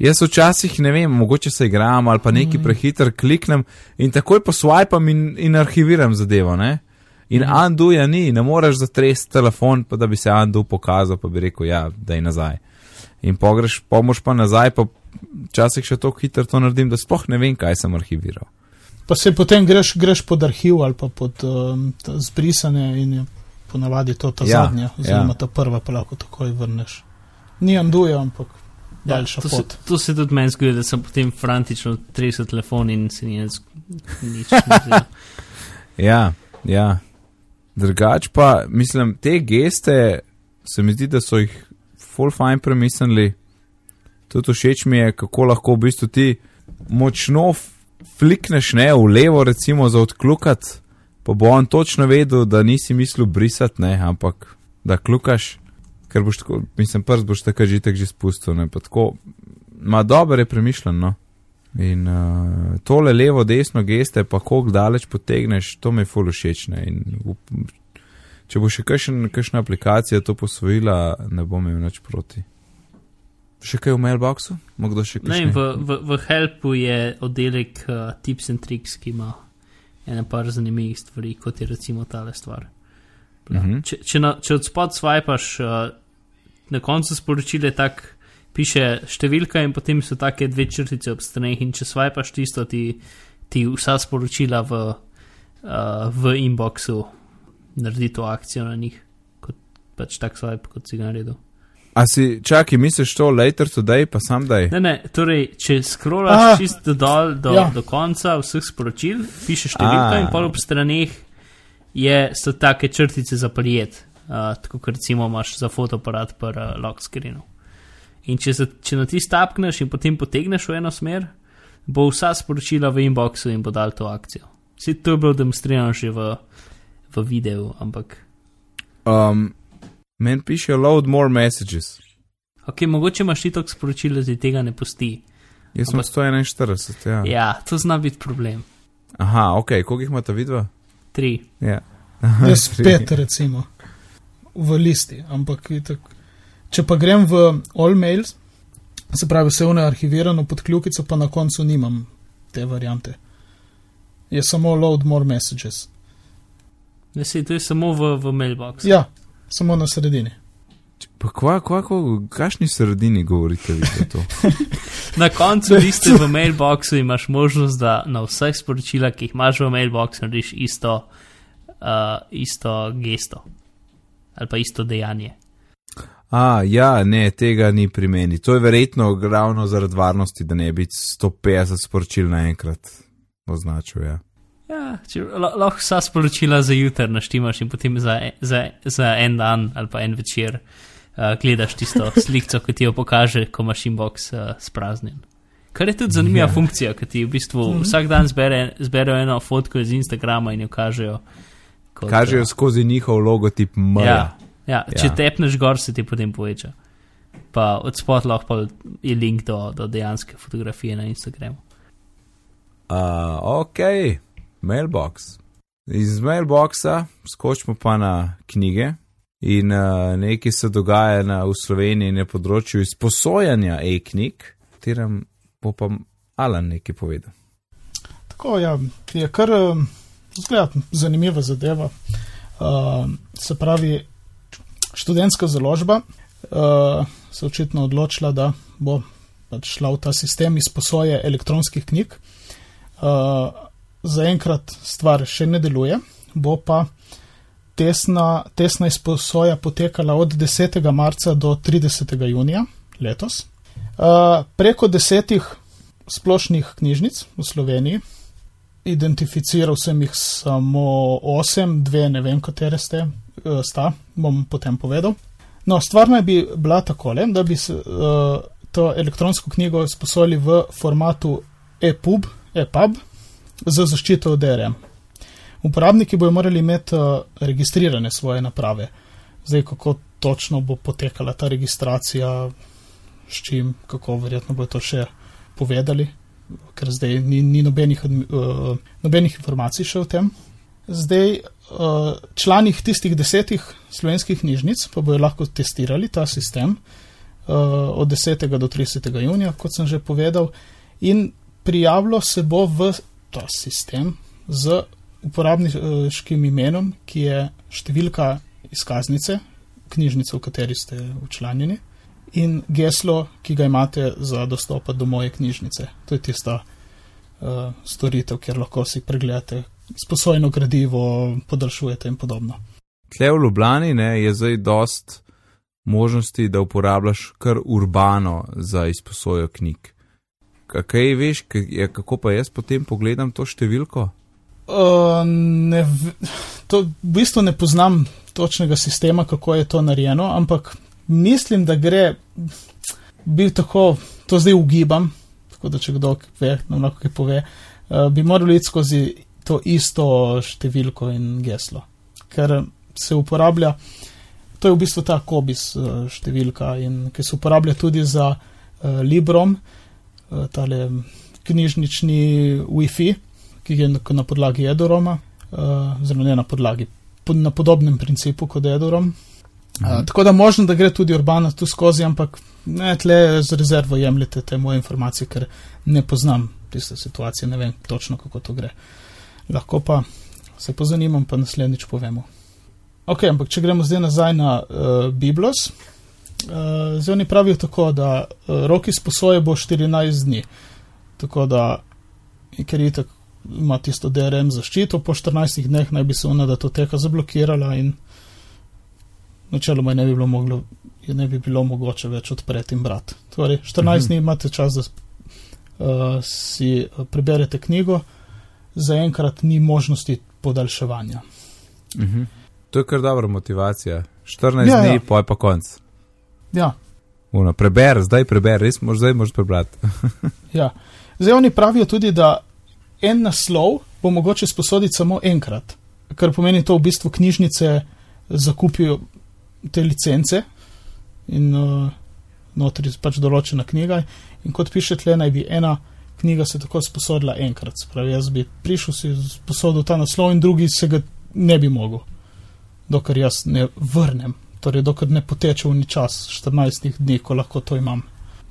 S1: Jaz včasih ne vem, mogoče se igram ali pa neki mm. prehiter kliknem in takoj poswipam in, in arhiviram zadevo, ne. In mm. undo ja ni, ne moreš zatresti telefon, pa da bi se undo pokazal, pa bi rekel, ja, da je nazaj. In pogreš, pomož pa nazaj, pa včasih še tako hitro to naredim, da sploh ne vem, kaj sem arhiviral.
S2: Pa se potem greš, greš pod arhiv ali pa pod um, ta zbrisane in je ponavadi to ta
S1: Ja,
S2: ja, zadnja, oziroma
S1: ja.
S2: ta prva, pa lahko takoj vrneš. Ni anduje, ampak daljša
S3: Ja, to, se,
S2: pot.
S3: to se tudi meni zgodi, da sem potem frantično tresel telefon in se ni nič zdelo.
S1: Ja, ja. Drugač pa, mislim, te geste, se mi zdi, da so jih full fine premislili. Tudi všeč mi je, kako lahko v bistvu ti močno flikneš ne v levo, recimo za odklukat, pa bo on točno vedel, da nisi mislil brisati, ne, ampak da klukaš, ker boš tako, mislim, prst boš tako že tako že spustil, ne, pa tako, ma dobro je premišljeno. In uh, tole levo, desno geste, pa koliko daleč potegneš, to mi je ful všeč. ne, in up- Če bo še kakšen, kakšna aplikacija to posvojila, ne bom imel nič proti. Še kaj v mailboxu? Mogdo še
S3: Ne,
S1: kaj?
S3: in v, v, v Helpu je oddelek uh, Tips and Tricks, ki ima ene par zanimivih stvari, kot je recimo tale stvar.
S1: Mhm.
S3: Če, če, na, če od spod swipaš, uh, na koncu sporočile tak piše številka in potem so take dve črtice ob straneh in če swipaš tisto, ti, ti vsa sporočila v, uh, v inboxu naredi to akcijo na njih, kot pač tak swipe, kot si ga naredil.
S1: A si, čakaj, misliš to later today, pa sam daj?
S3: Ne, ne, torej, če scrollaš
S2: Ah.
S3: čisto dol do,
S2: Ja.
S3: do konca vseh sporočil, piše številka
S1: Ah.
S3: in pol ob straneh je, so take črtice za prijet, uh, tako kot recimo imaš za fotoaparat pri uh, lock screenu. In če, se, če na ti stapkneš in potem potegneš v eno smer, bo vsa sporočila v inboxu in bo dal to akcijo. Vse to je bilo demonstrirano že v, v videu, ampak
S1: Um, Meni piše load more messages.
S3: ok, mogoče imaš ti toliko sporočil, da ti tega ne pusti.
S1: Jaz sem
S3: Ampak-
S1: 141, ja.
S3: Ja, to zna biti problem.
S1: Aha, ok, koliko jih imata vidva?
S3: Tri.
S1: Ja.
S2: Jaz spet, recimo, v listi, ampak itak. Če pa grem v all mails, se pravi, vse vne arhivirano pod kljukico, pa na koncu nimam te variante. Je samo load more messages.
S3: Ne, sej, to je samo v, v mailboxu.
S2: Ja, samo na sredini.
S1: Pa kva, kva, kva, kakšni sredini govorite vi za to?
S3: Na koncu liste v mailboxu imaš možnost, da na vseh sporočilah, ki jih imaš v mailboxu, narediš isto, uh, isto gesto ali pa isto dejanje.
S1: A, ja, ne, tega ni pri meni. To je verjetno ravno zaradi varnosti, da ne bi 150 sporočil naenkrat označil. Ja.
S3: Ja, če, la- lahko vsa sporočila za jutr naštimaš in potem za, e- za, za en dan ali pa en večer uh, gledaš tisto sliko, ki ti jo pokaže, ko imaš inbox uh, spraznjen. Kar je tudi zanimiva
S1: Ja.
S3: yeah. funkcija, ki ti v bistvu
S2: Mhm.
S3: vsak dan zbere, zberejo eno fotko iz Instagrama in jo kažejo. Kot,
S1: Kažejo
S3: eh,
S1: skozi njihov logotip M.
S3: Ja, ja, če
S1: Ja.
S3: ja. tepneš gor, se ti potem poveča. Pa od spod lahko pa je link do, do dejanske fotografije na Instagramu.
S1: Uh, ok, mailbox. Iz mailboxa skočimo pa na knjige. In uh, nekaj se dogaja na, v Sloveniji na področju izposojanja e-knjig, katerem bo pa Alan nekaj povedal.
S2: Tako ja, je kar um, zgled, zanimiva zadeva. Uh, se pravi, študentska založba uh, se očitno odločila, da bo pač šla v ta sistem izposoje elektronskih knjig. Uh, Zaenkrat stvar še ne deluje, bo pa tesna, tesna izposoja potekala od 10. marca do 30. junija letos. Uh, preko desetih splošnih knjižnic v Sloveniji, identificiral sem jih samo osem, dve ne vem, katere ste, uh, sta, bom potem povedal. No, stvar naj bi bila takole, da bi se, uh, to elektronsko knjigo sposojili v formatu EPUB, EPUB z zaščito DRM. Uporabniki bojo morali imeti uh, registrirane svoje naprave. Zdaj, kako točno bo potekala ta registracija, s čim, kako verjetno bo to še povedali, ker zdaj ni, ni nobenih, uh, nobenih informacij še o tem. Zdaj, uh, članih tistih desetih slovenskih knjižnic pa bojo lahko testirali ta sistem uh, od 10. do 30. junija, kot sem že povedal, in prijavilo se bo v ta sistem z uporabniškim imenom, ki je številka izkaznice, knjižnice, v kateri ste učlanjeni, in geslo, ki ga imate za dostop do moje knjižnice. To je tista uh, storitev, kjer lahko si pregledate sposojeno gradivo, podaljšujete in podobno.
S1: Tle v Ljubljani ne, je zdaj dost možnosti, da uporabljaš kar urbano za izposojo knjig. Kaj veš, kako pa jaz potem pogledam to številko?
S2: Uh, ne, to v bistvu ne poznam točnega sistema, kako je to narejeno, ampak mislim, da gre, bi tako, to zdaj ugibam, tako da če kdo ve, nam lahko kaj pove, uh, bi morali iti skozi to isto številko in geslo, ker se uporablja, to je v bistvu ta kobis uh, številka in ki se uporablja tudi za uh, Librom, uh, tale knjižnični Wi-Fi ki je na podlagi Edoroma, uh, zelo ne na podlagi, na podobnem principu kot Edorom. Tako da možno, da gre tudi Urbana tu skozi, ampak ne tle z rezervo jemljete te moje informacije, ker ne poznam tiste situacije, ne vem točno, kako to gre. Lahko pa se pozanimam, pa naslednjič povemo. Ok, ampak če gremo zdaj nazaj na uh, Biblos, uh, zdaj oni pravijo tako, da uh, roki sposoje bo 14 dni. Tako da, ker je tako ima tisto DRM zaščito, po 14 dneh naj bi se ona datoteka zablokirala in načeloma ne bi bilo, moglo, ne bi bilo mogoče več odpreti in brati. Torej, 14 mhm. dni imate čas, da uh, si eh, preberete knjigo, zaenkrat ni možnosti podaljševanja.
S1: Mhm. To je kar dobra motivacija. 14 ja, dni, ja. poj pa konc.
S2: Ja.
S1: Uno, preber, zdaj preber, res mož, zdaj moraš prebrati.
S2: ja. Zdaj oni pravijo tudi, da en naslov bo mogoče sposoditi samo enkrat, kar pomeni to v bistvu knjižnice zakupijo te licence in uh, notri je pač določena knjiga. In kot piše tle, naj bi ena knjiga se tako sposodila enkrat. Spravi, jaz bi prišel si sposodil ta naslov in drugi se ga ne bi mogel, dokler jaz ne vrnem. Torej, dokler ne poteče v ni čas 14 dni, ko lahko to imam.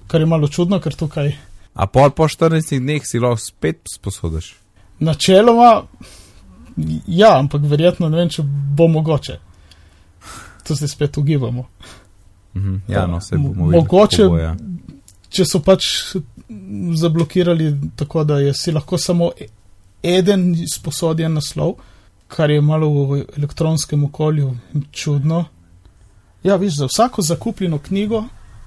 S2: Kar je malo čudno, ker tukaj
S1: A pol po 14 dneh si lahko spet sposodiš?
S2: Načeloma, ja, ampak verjetno ne vem, če bo mogoče. To se spet ugibamo.
S1: Mhm, ja, no, se bomo
S2: mogoče, bo, ja. če so pač zablokirali tako, da je si lahko samo eden sposodjen naslov, kar je malo v elektronskem okolju čudno. Ja, viš, za vsako zakupljeno knjigo,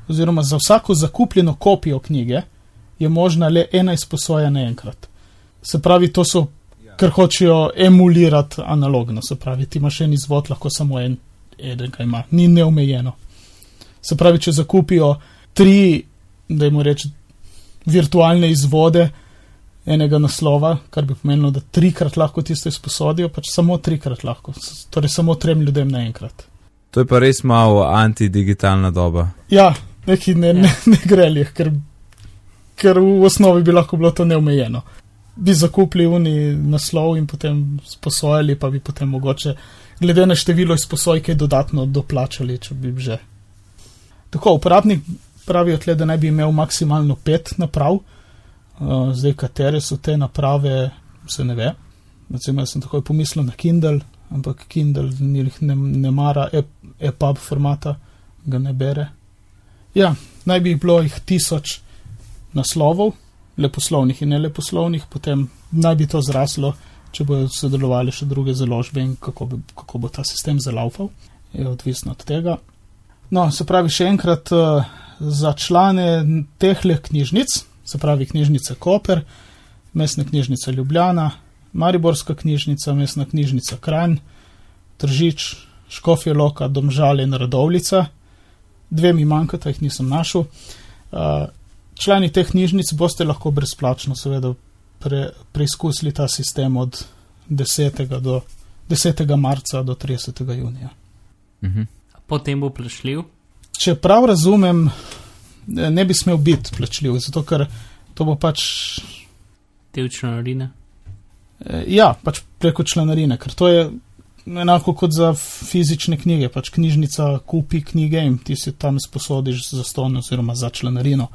S2: oziroma za vsako zakupljeno kopijo knjige, je možna le ena izposoja naenkrat. Se pravi, to so, ker hočejo emulirati analogno, se pravi, ti imaš en izvod, lahko samo en, eden ga ima, ni neomejeno. Se pravi, če zakupijo tri, da jim reče, virtualne izvode enega naslova, kar bi pomenilo, da trikrat lahko tisto izposodijo, pač samo trikrat lahko, torej samo trem ljudem naenkrat.
S1: To je pa res malo antidigitalna doba.
S2: Ja, neki ne, ne, ne grelih, ker ker v osnovi bi lahko bilo to neomejeno. Bi zakupili uni naslov in potem sposojali, pa bi potem mogoče, glede na število izposojke, dodatno doplačali, če bi že. Tako, uporabnik pravijo tle, da naj bi imel maksimalno pet naprav, uh, zdaj katere so te naprave, se ne ve. Recimo, jaz sem takoj pomislil na Kindle, ampak Kindle ni, ne, ne mara EPUB formata, ga ne bere. Ja, naj bi bilo jih tisoč naslovov, leposlovnih in neleposlovnih, potem naj bi to zraslo, če bodo sodelovali še druge založbe in kako, bi, kako bo ta sistem zalaufal, je odvisno od tega. No, se pravi, še enkrat uh, za člane tehle knjižnic, se pravi knjižnica Koper, mestna knjižnica Ljubljana, Mariborska knjižnica, mestna knjižnica Kranj, Tržič, Škofje Loka, Domžale in Radovlica, dve mi manjkata, jih nisem našel. Uh, člani teh knjižnic boste lahko brezplačno, seveda, pre, preizkusili ta sistem od 10. do 10. marca do 30. junija.
S1: Mhm.
S3: Potem bo plačljiv.
S2: Če prav razumem, ne bi smel biti plačljiv, zato ker to bo pač.
S3: Del članarine.
S2: eh, Ja, pač preko članarine, ker to je enako kot za fizične knjige. Pač knjižnica kupi knjige in ti si tam sposodiš za ston oziroma za članarino.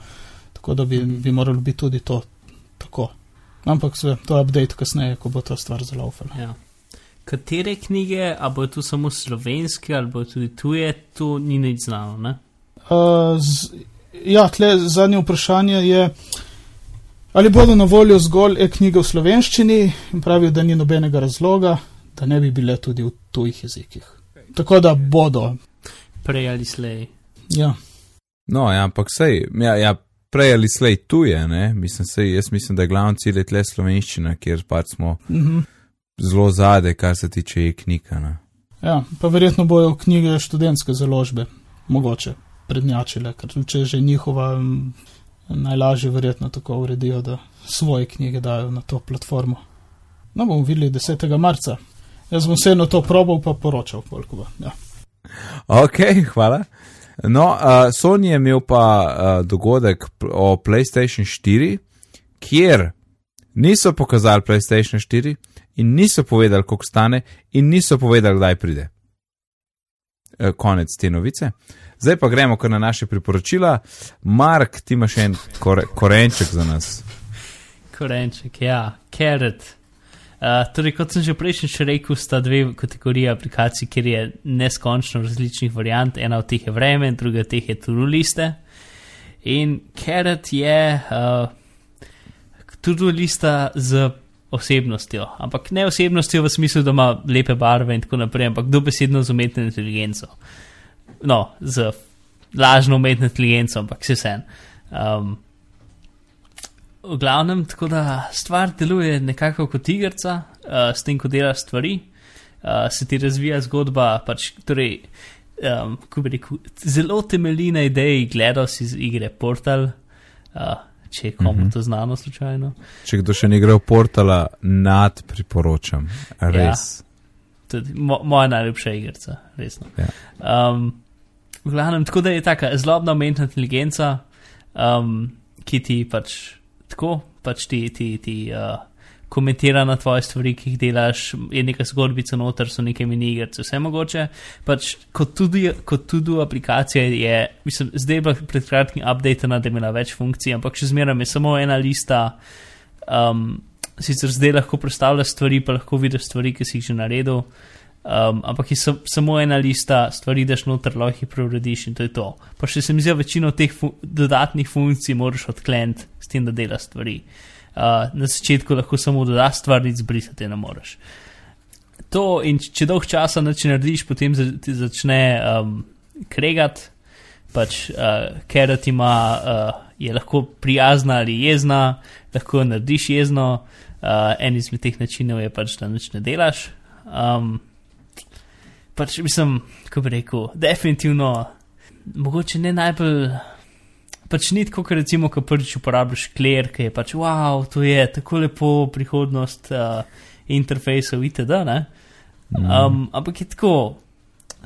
S2: Tako da bi, bi moralo biti tudi to tako. Ampak se, to je update kasneje, ko bo ta stvar zelo ufala.
S3: Ja. Katere knjige, a bo to samo slovenske ali bo tudi tuje, to ni nič znano. Ne?
S2: Uh, z, ja, tle zadnje vprašanje je, ali bodo na voljo zgolj e-knjige v slovenščini in pravijo, da ni nobenega razloga, da ne bi bile tudi v tujih jezikih. Tako da bodo.
S3: Prej ali slej.
S2: Ja,
S1: No, ja, ampak sej, ja, ja, prej ali slej tuje, ne? Mislim, sej, jaz mislim, da je glavni cilj tle slovenščina, kjer pač smo
S2: mhm.
S1: zelo zade, kar se tiče e-knjiga. ne.
S2: ja, pa verjetno bojo knjige študentske založbe, mogoče prednjačile, ker če že njihova, najlažje verjetno tako uredijo, da svoje knjige dajo na to platformo. No, bomo videli 10. marca. Jaz bom vseeno to probal, pa poročal, koliko bo. Ja.
S1: Ok, hvala. No, uh, Sony je imel pa uh, dogodek o PlayStation 4, kjer niso pokazali PlayStation 4 in niso povedali, koliko stane, in niso povedali, kdaj pride. Uh, konec te novice. Zdaj pa gremo kar na naše priporočila. Mark, ti imaš en kore, korenček za nas.
S3: Korenček, ja, carrot. Uh, torej, kot sem že prejšnjič rekel, sta dve kategoriji aplikacij, kjer je neskončno različnih variant. Ena od teh je vreme, druga od teh je turu liste. In carrot je uh, turu lista z osebnostjo, ampak ne osebnostjo v smislu, da ima lepe barve in tako naprej, ampak dobesedno z umetno inteligenco. No, z lažno umetno inteligenco, ampak vse vsem. Um, v glavnem, tako da stvar deluje nekako kot igrica, uh, s tem, ko delaš stvari, uh, se ti razvija zgodba. Pač, torej, um, rekel, zelo temelji na ideji, gledal si iz igre Portal, uh, če je komu
S1: Mhm.
S3: to znano, slučajno.
S1: Če kdo še ni igral portala, nad priporočam. Res.
S3: Tudi mo moja najljubša igrica, resno.
S1: Ja.
S3: Um, v glavnem, tako da je taka zlobna umetna inteligenca, um, ki ti pač tako, pač ti, ti, ti uh, komentira na tvoje stvari, ki jih delaš, je neka zgodbica noter, so neke mini igrice, vse mogoče. Pač kot tudi, kot tudi aplikacija je, mislim, zdaj je bila pred kratkim updated, da je imela več funkcij, ampak še zmeraj je samo ena lista. Um, sicer zdaj lahko predstavljaš stvari, pa lahko vidiš stvari, ki si jih že naredil. Um, ampak je sam, samo ena lista stvari, daš noter, lahko jih preurediš in to je to. Pa še se mi zdi, večino teh fu dodatnih funkcij moraš odkleniti s tem, da delaš stvari. Uh, na začetku lahko samo dodaš stvar, nič zbrisati ne moreš. To in če dolg časa nič ne narediš, potem za, ti začne um, kregati, pač uh, ker ti ima, uh, je lahko prijazna ali jezna, lahko narediš jezno, uh, en izmed teh načinov je pač, da nič ne delaš. Um, pač mislim, kako bi rekel, definitivno, mogoče ne najbolj. Pač ni tako, kot recimo, ko prvič uporabljaš kler, ki je pač wow, to je tako lepo prihodnost uh, interfejsov itd. Ne? Um, ampak je tako,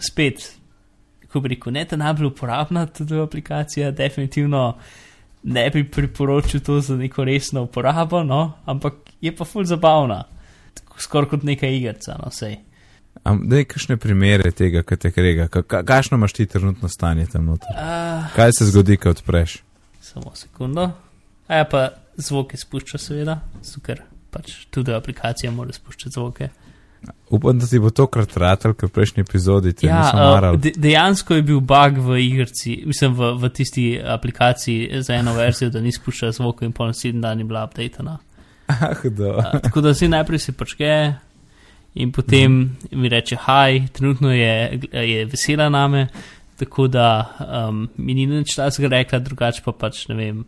S3: spet, kako bi rekel, ne ta najbolj uporabna tudi aplikacija, definitivno ne bi priporočil to za neko resno uporabo, no? ampak je pa ful zabavna, skoraj kot neka igrica, no sej.
S1: Dej, kakšne primere tega, kaj te krega? Ka, ka, kakšno imaš ti trenutno stanje tam noter?
S3: Uh,
S1: Kaj se zgodi, ko odpreš?
S3: samo sekundo. A ja, pa zvoke spušča, seveda, ker pač tudi aplikacija mora spuščati zvoke.
S1: Upam, da ti bo tokrat ratal, ker prejšnji epizodi ti
S3: Ja,
S1: nisem
S3: uh,
S1: maral.
S3: de, dejansko je bil bug v igrici, mislim v, v tisti aplikaciji za eno verzijo, da ni spuščal zvoka in pol sedem dni bila updatena.
S1: Ah, do.
S3: Uh, tako da si najprej se počke in potem mi reče, haj, trenutno je, je vesela name, tako da um, mi ni nič tasega rekla, drugače pa pač ne vem.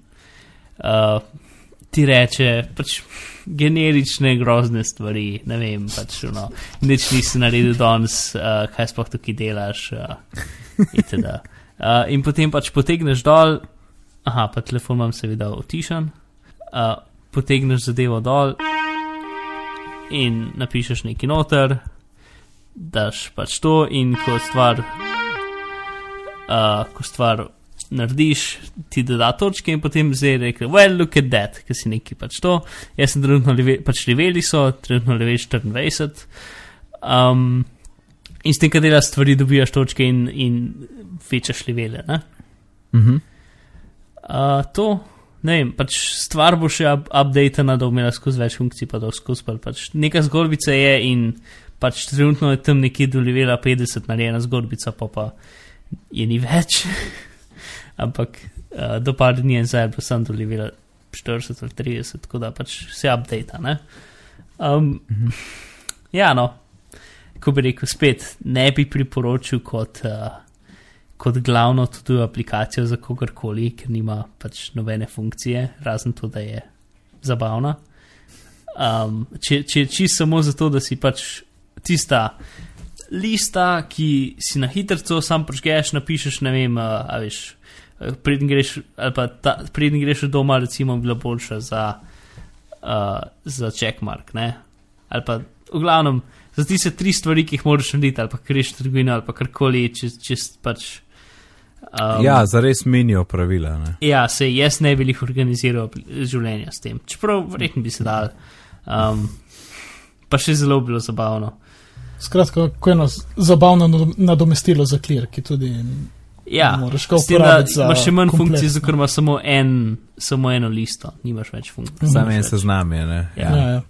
S3: Uh, ti reče pač generične grozne stvari, ne vem, pač no, nič nisi naredil danes, uh, kaj sploh tukaj delaš. Uh, itd. uh, in potem pač potegneš dol, aha, pa telefon imam seveda otišan, uh, potegneš zadevo dol in napišeš neki noter, daš pač to in ko stvar, uh, ko stvar narediš, ti doda točke in potem zdaj reče, well, look at that, ker si neki pač to. Jaz sem trenutno leve, pač leveli so, trenutno level 24. Um, in s tem, kad delaš stvari, dobijaš točke in, in večaš levele. Ne?
S1: Mhm.
S3: Uh, to, ne vem, pač stvar bo še up updatena, da bo imela skozi več funkcij, pa da bo skozi pa pač neka zgodbica je in pač trenutno je tam nekje do levela 50 narejena zgodbica, pa pa je ni več. Ampak uh, do par dni je zdaj, pa sem do levela 40 ali 30, tako da pač se updata, ne. Um,
S1: Mhm.
S3: Ja, no, ko bi rekel spet, ne bi priporočil kot. Uh, kot glavno tudi aplikacijo za kogarkoli, ker nima pač nobene funkcije, razen to, da je zabavna. Um, če, če je čisto samo zato, da si pač tista lista, ki si na hitro sam prežgeš, napišeš, ne vem, uh, a veš, preden greš, ali pa ta, preden greš od doma, recimo, bila boljša za, uh, za checkmark, ne? Ali pa v glavnem, za tiste tri stvari, ki jih moraš narediti, ali pa greš v trgovino, ali pa karkoli, če, če pač. Um,
S1: Ja, zares menijo pravila. Ne?
S3: Ja, se jaz ne bi jih organiziral življenja s tem. Čeprav verjetno bi se dal. Um, pa še zelo bilo zabavno.
S2: Skratka, kot eno z- zabavno nado- nadomestilo za klir, ki tudi
S3: Ja,
S2: Ne moreš ga uporabiti
S3: imaš še manj
S2: komplet,
S3: funkcij, zato ker ima samo, en, samo eno listo, nimaš več funkcij.
S2: Mhm.
S1: Sam
S3: nimaš
S1: en seznam je. Ne?
S3: Ja.
S2: Ja, ja.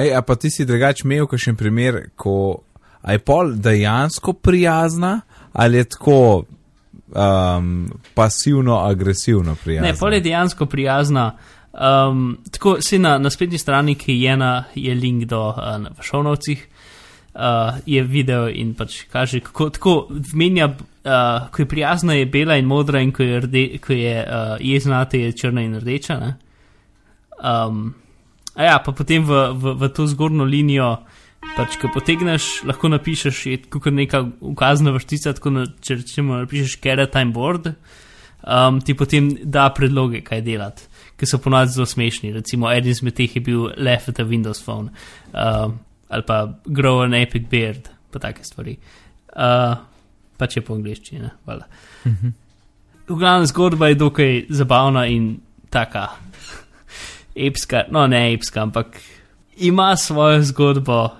S1: Ej, a pa ti si drugač imel kakšen primer, ko je pol dejansko prijazna ali je tako um, pasivno-agresivno prijazna?
S3: Ne, pol je dejansko prijazna. Um, tako si na, na spletni strani, ki je ena, je link do uh, šovnovcih, uh, je video in pač kaže, kako tako menja, uh, ko je prijazna, je bela in modra, in ko je, rde, ko je uh, jezna, te je črna in rdeča. Um, a ja, pa potem v, v, v to zgornjo linijo, pač, ko potegneš, lahko napišeš, je kot neka ukazna vrstica, tako na, če rečemo, napišeš carrot time board, um, ti potem da predloge, kaj delati, ki so ponovadi zelo smešni. Recimo, eden izmed teh je bil Left with a Windows Phone um, ali pa Grow an Epic Beard, pa take stvari. Uh, pač je po angliščini, hvala.
S1: Mhm.
S3: V glavnem zgodba je dokaj zabavna in taka epska, no ne epska, ampak ima svojo zgodbo, uh,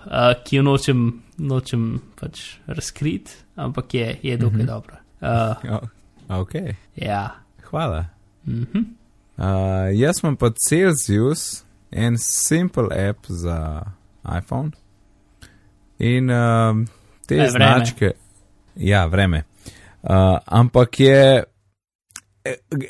S3: ki jo nočem, nočem pač razkriti, ampak je, je dokaj mm -hmm. dobra. Uh,
S1: Ja, ok,
S3: ja.
S1: hvala.
S3: Mm -hmm.
S1: Uh, jaz imam pa Celsius, en simple app za iPhone. In um, te
S3: E, vreme.
S1: značke, ja, vreme. Uh, ampak je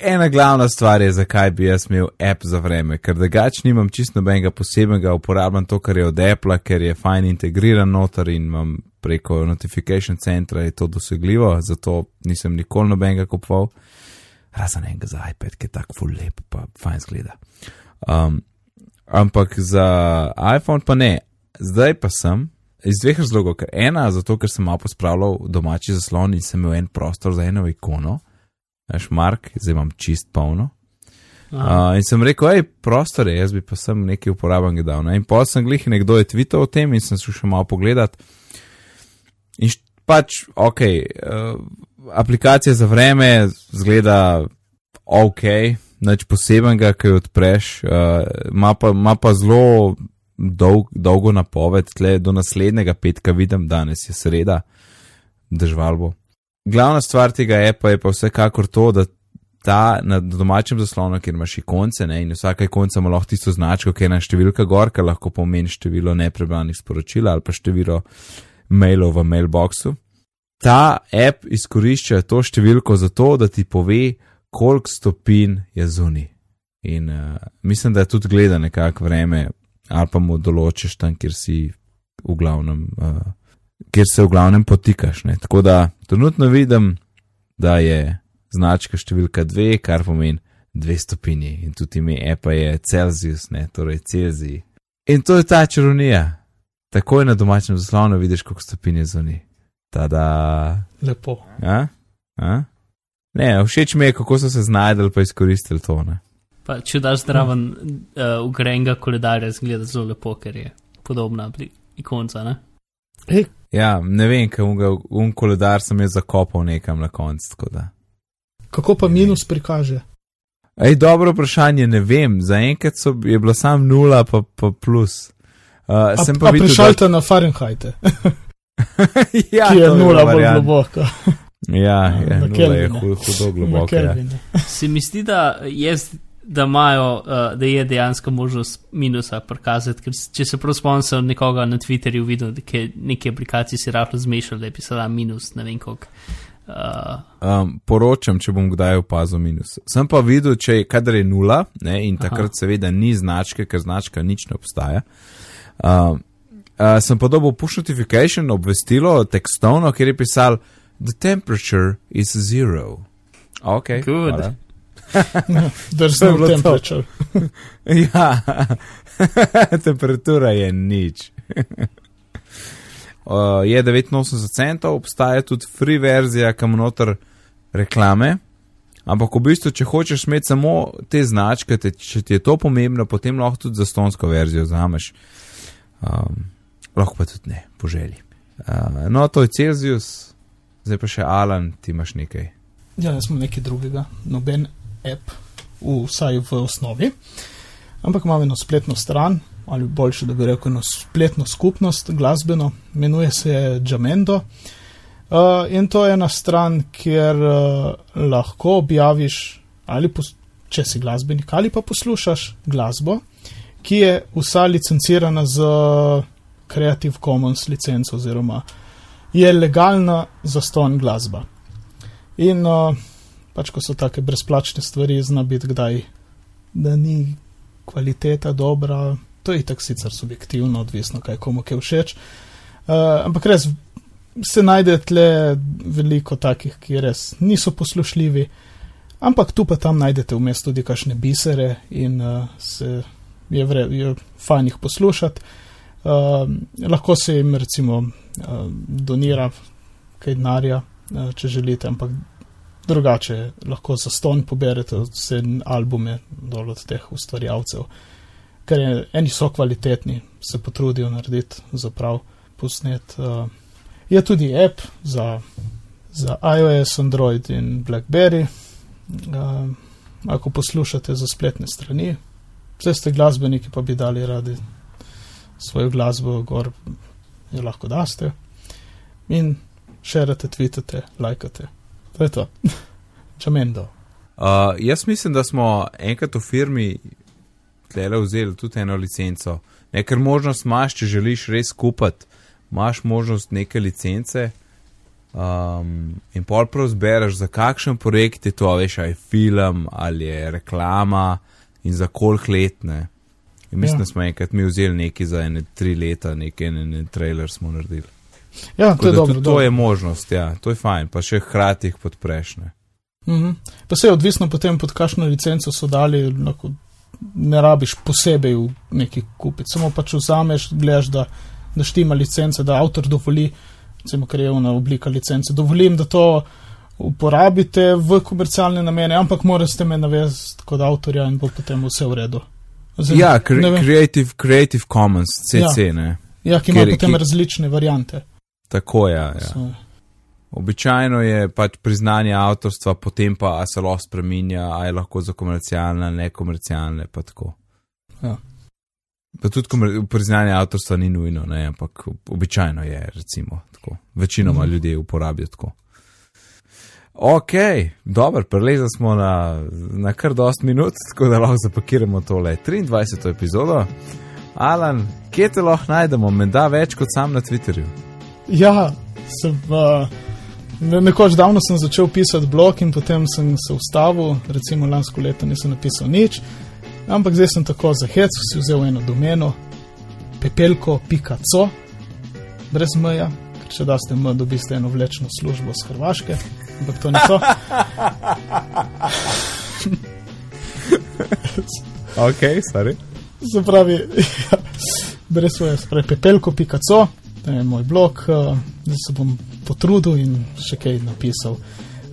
S1: ena glavna stvar, je, zakaj bi jaz imel app za vreme, ker drugače nimam čisto nobenega posebnega, uporabljam to, kar je od Apple, ker je fajn integriran noter in imam preko notification centra je to dosegljivo, zato nisem nikoli nobenega kupoval razen enega za iPad, ki je tako full lep, pa fajn zgleda. Um, ampak za iPhone pa ne. Zdaj pa sem iz dveh razlogov. Ker ena, zato ker sem malo pospravljal domači zaslon in sem imel en prostor za eno ikono, veš, Mark, zdaj imam čist polno.
S3: Aha.
S1: Uh, in sem rekel, hej, prostor je, jaz bi pa sem nekaj uporaben dal. Ne? In pa sem glih nekdo je tweetal o tem in sem šel še malo pogledat. In pač, ok, uh, aplikacija za vreme zgleda ok, nič posebenega, ki jo odpreš, uh, ima pa, ima pa zelo dolg, dolgo napoved, tle do naslednjega petka vidim, danes je sreda, držval bo. Glavna stvar tega appa je pa vsekakor to, da ta na domačem zaslonu, kjer imaš ikonce ne, in vsake ikonce ima lahko tisto značko, ki je ena številka gor, ki lahko pomeni število neprebranih sporočil ali pa število mailov v mailboxu. Ta app izkorišča to številko zato, da ti pove, koliko stopinj je zunaj. In uh, mislim, da je tudi gleda nekako vreme, ali pa mu določiš tam, kjer si v glavnem, uh, kjer se v glavnem potikaš. Ne. Tako da trenutno vidim, da je značka številka dve, kar pomeni dve stopinji in tudi ime appa je Celsius, ne, torej Celzij. In to je ta čarovnija. Takoj na domačem zaslonu vidiš, koliko stopinj je zunaj. Tada.
S2: Lepo.
S1: A? A? Ne, všeč mi je, kako so se znajdeli pa izkoristili to. Ne?
S3: Pa, če daš zdraven uh, ugrenega koledarja, zgleda zelo lepo, ker je podobna ikonca. Ne?
S2: Ej,
S1: Ja, ne vem, kaj unga, un koledar sem jaz zakopal nekam na koncu. tako da.
S2: kako pa minus prikaže?
S1: Ej, dobro vprašanje, ne vem, zaenkrat so- je bila sam nula, pa, pa plus. Uh,
S2: A,
S1: sem
S2: a
S1: pa videl,
S2: prešaljte na Fahrenheit,
S1: ja,
S2: ki je nula bolj globoko.
S1: Ja, ja
S2: Na
S1: nula je
S2: Kelvine.
S1: hud, hudo globoko. Ja.
S3: Se mi zdi, da, jaz, da, imajo, uh, da je dejansko možnost minusa prikazati, ker če se prav spomnim, sem nekoga na Twitterju videl, da je neki aplikaciji si rahlo zmešal, da je pisala minus, ne vem koliko. Uh,
S1: Um, poročam, če bom kdaj opazil minus. Sem pa videl, če je kadar je nula, ne, in takrat seveda ni značke, ker značka nič ne obstaja. Um, uh, sem pa dobil push notification, obvestilo tekstovno, kjer je pisal: The temperature is zero. Ok.
S3: Good.
S1: hvala. Bilo to.
S2: temperature.
S1: Ja, temperatura je nič. uh, je 89 centov, obstaja tudi free verzija, kam noter reklame. Ampak v bistvu, če hočeš imeti samo te značke, te, če ti je to pomembno, potem lahko tudi za stonsko verzijo vzameš. Um, lahko pa tudi ne, po želji. Uh, no, to je Celsius, zdaj pa še Alan, ti imaš nekaj.
S2: Ja, jaz imam nekaj drugega, noben app, v, vsaj v osnovi. Ampak imam eno spletno stran, ali boljše, da bi rekel, eno spletno skupnost glasbeno, imenuje se Jamendo. Uh, in to je ena stran, kjer uh, lahko objaviš, ali če si glasbenik, ali pa poslušaš glasbo, ki je vsa licencirana z Creative Commons licenco, oziroma je legalna za ston glasba. In uh, pač, ko so take brezplačne stvari, zna biti kdaj, da ni kvaliteta dobra. To je tako sicer subjektivno, odvisno, kaj komu je všeč. Uh, ampak res se najde tle veliko takih, ki res niso poslušljivi, ampak tu pa tam najdete vmes tudi kakšne bisere in uh, se je, vre, je fajn jih poslušati. Uh, lahko se jim recimo uh, donira kaj denarja, uh, če želite, ampak drugače lahko za ston poberete vse albume dol od teh ustvarjalcev, ker je, eni so kvalitetni, se potrudijo narediti za prav posnet. Uh, je tudi app za, za iOS, Android in Blackberry. Uh, ako poslušate za spletne strani, vse ste glasbeniki, pa bi dali radi svojo glasbo gor, jo lahko daste in širite, tweetate, lajkate. To je to. Čamendo.
S1: Uh, jaz mislim, da smo enkrat v firmi tlele vzeli tudi eno licenco. Nekaj možnost imaš, če želiš res kupiti, imaš možnost neke licence. Um, in pol prav zbereš, za kakšen projekt je to, veš, ali je film ali je reklama in za koliko let ne. In mislim,
S2: Ja.
S1: da smo enkrat mi vzeli neki za ene tri leta, neki en, en trailer smo naredili.
S2: Ja,
S1: Tako
S2: to je dobro.
S1: to
S2: dobro.
S1: je možnost, ja, to je fajn, pa še hkrati jih podpreš. Ne.
S2: Mhm. Pa se je odvisno potem, pod kakšno licenco so dali, lahko ne rabiš posebej v neki kupiti, samo pač vzameš, gledaš, da, da štima licence, da avtor dovoli, recimo, ker je ona oblika licence, dovolim, da to uporabite v komercialne namene, ampak morate me navesti kot avtorja in bo potem vse v redu. Zdaj,
S1: Ja, cre creative, creative Commons, CC,
S2: Ja.
S1: ne.
S2: ja, ki ima potem
S1: ki-
S2: različne variante.
S1: Tako je. Ja.
S2: So-
S1: Običajno je pač priznanje avtorstva, potem pa se lahko spremenja, a je lahko za komercialne, nekomercialne, pa tako.
S2: Ja.
S1: Pa tudi priznanje avtorstva ni nujno, ne, ampak običajno je, recimo, tako. Večinoma
S2: Mhm.
S1: ljudje uporabljajo tako. Ok, dobro, prelezali smo na, na kar dost minut, tako da lahko zapakiramo tole 23. epizodo. Alan, kje te lahko najdemo, menda več kot sam na Twitterju?
S2: Ja, sem, uh, ne, nekoč davno sem začel pisati blog in potem sem se ustavil, recimo lansko leto nisem napisal nič, ampak zdaj sem tako za hec, si vzel eno domeno, pepelko.co, brez meja, ker če daste m, dobiste eno vlečno službo z Hrvaške, ampak to ni to.
S1: Ok, sorry.
S2: Se pravi, ja, brez svoje, se pravi pepelko.co, je moj blog, uh, zdaj se bom potrudil in še kaj napisal.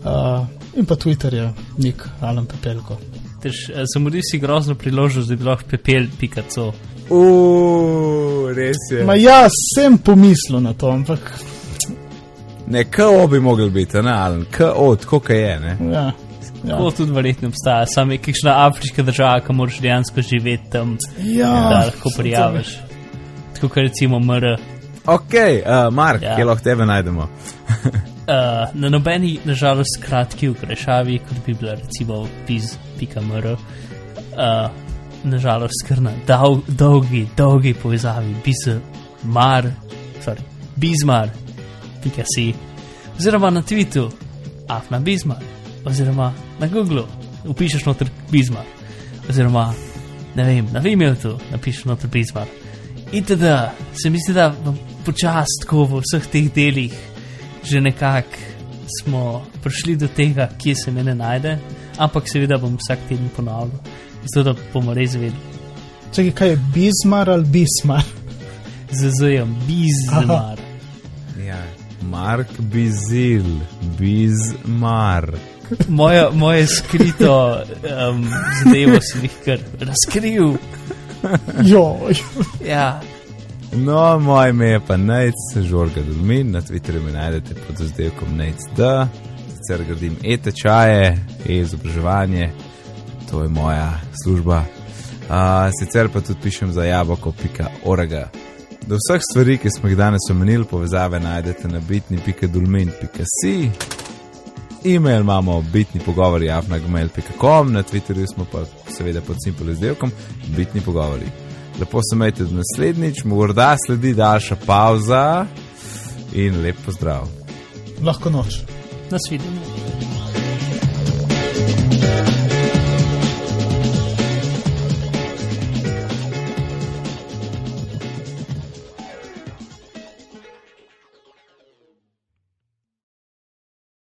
S2: Uh, in pa Twitter je nik Alan Pepelko.
S3: Tež, uh, zamudil si grozno priložnost, da bi lahko pepel pikaco.
S1: Uuu, res je.
S2: Ma ja, sem pomislil na to, ampak
S1: Ne, KO bi mogel biti, ne, Alan, KO, tako kot je, ne.
S2: ja.
S3: Ja.
S2: Ja,
S3: To tudi verjetno obstaja, samo je kakšna afriška država, ki moraš dejansko živeti tam,
S2: ja
S3: da lahko prijaviš. Tako kot recimo MR.
S1: Ok, uh, Mark, Ja. kje lahko tebe najdemo?
S3: Uh, na nobeni, nažalost, kratki okrajšavi, kot bi bila recimo piz.mr. Uh, nažalost, ker na dol, dolgi, dolgi povezavi bizmar, sorry, bizmar.si, oziroma na Twittu, afna bizmar, oziroma na Googlu, upišeš noter bizmar, oziroma ne vem, na Vimeutu napišeš noter bizmar. In teda se mi zdi, da vam počasi tako v vseh teh delih že nekako smo prišli do tega, kje se mene najde, ampak seveda bom vsak teden ponavljal, zato da bomo res vedeli.
S2: Čakaj, kaj je Bismar ali Bismar?
S3: Zazajem, bizmar.
S1: Ja, Mark Bizil, Bizmar.
S3: Moje, moje skrito um, zadevo si jih kar razkril.
S2: Joj,
S3: Ja,
S1: No, moje ime je pa Nec, Žorga Dulmin, na Twitterju me najdete pod razdelkom NecD, sicer gradim e-tečaje, e-izobraževanje, to je moja služba. Uh, sicer pa tudi pišem za jaboko.org. Do vseh stvari, ki smo jih danes omenili, povezave najdete na bitni.dulmin.si. E-mail imamo bitni pogovori, afnagmail.com, na Twitterju smo pa seveda pod simpel izdelkom bitni pogovori. Lepo se majte do naslednjič, morda sledi daljša pauza in lep pozdrav.
S2: Lahko noč.
S3: Nasvidenje.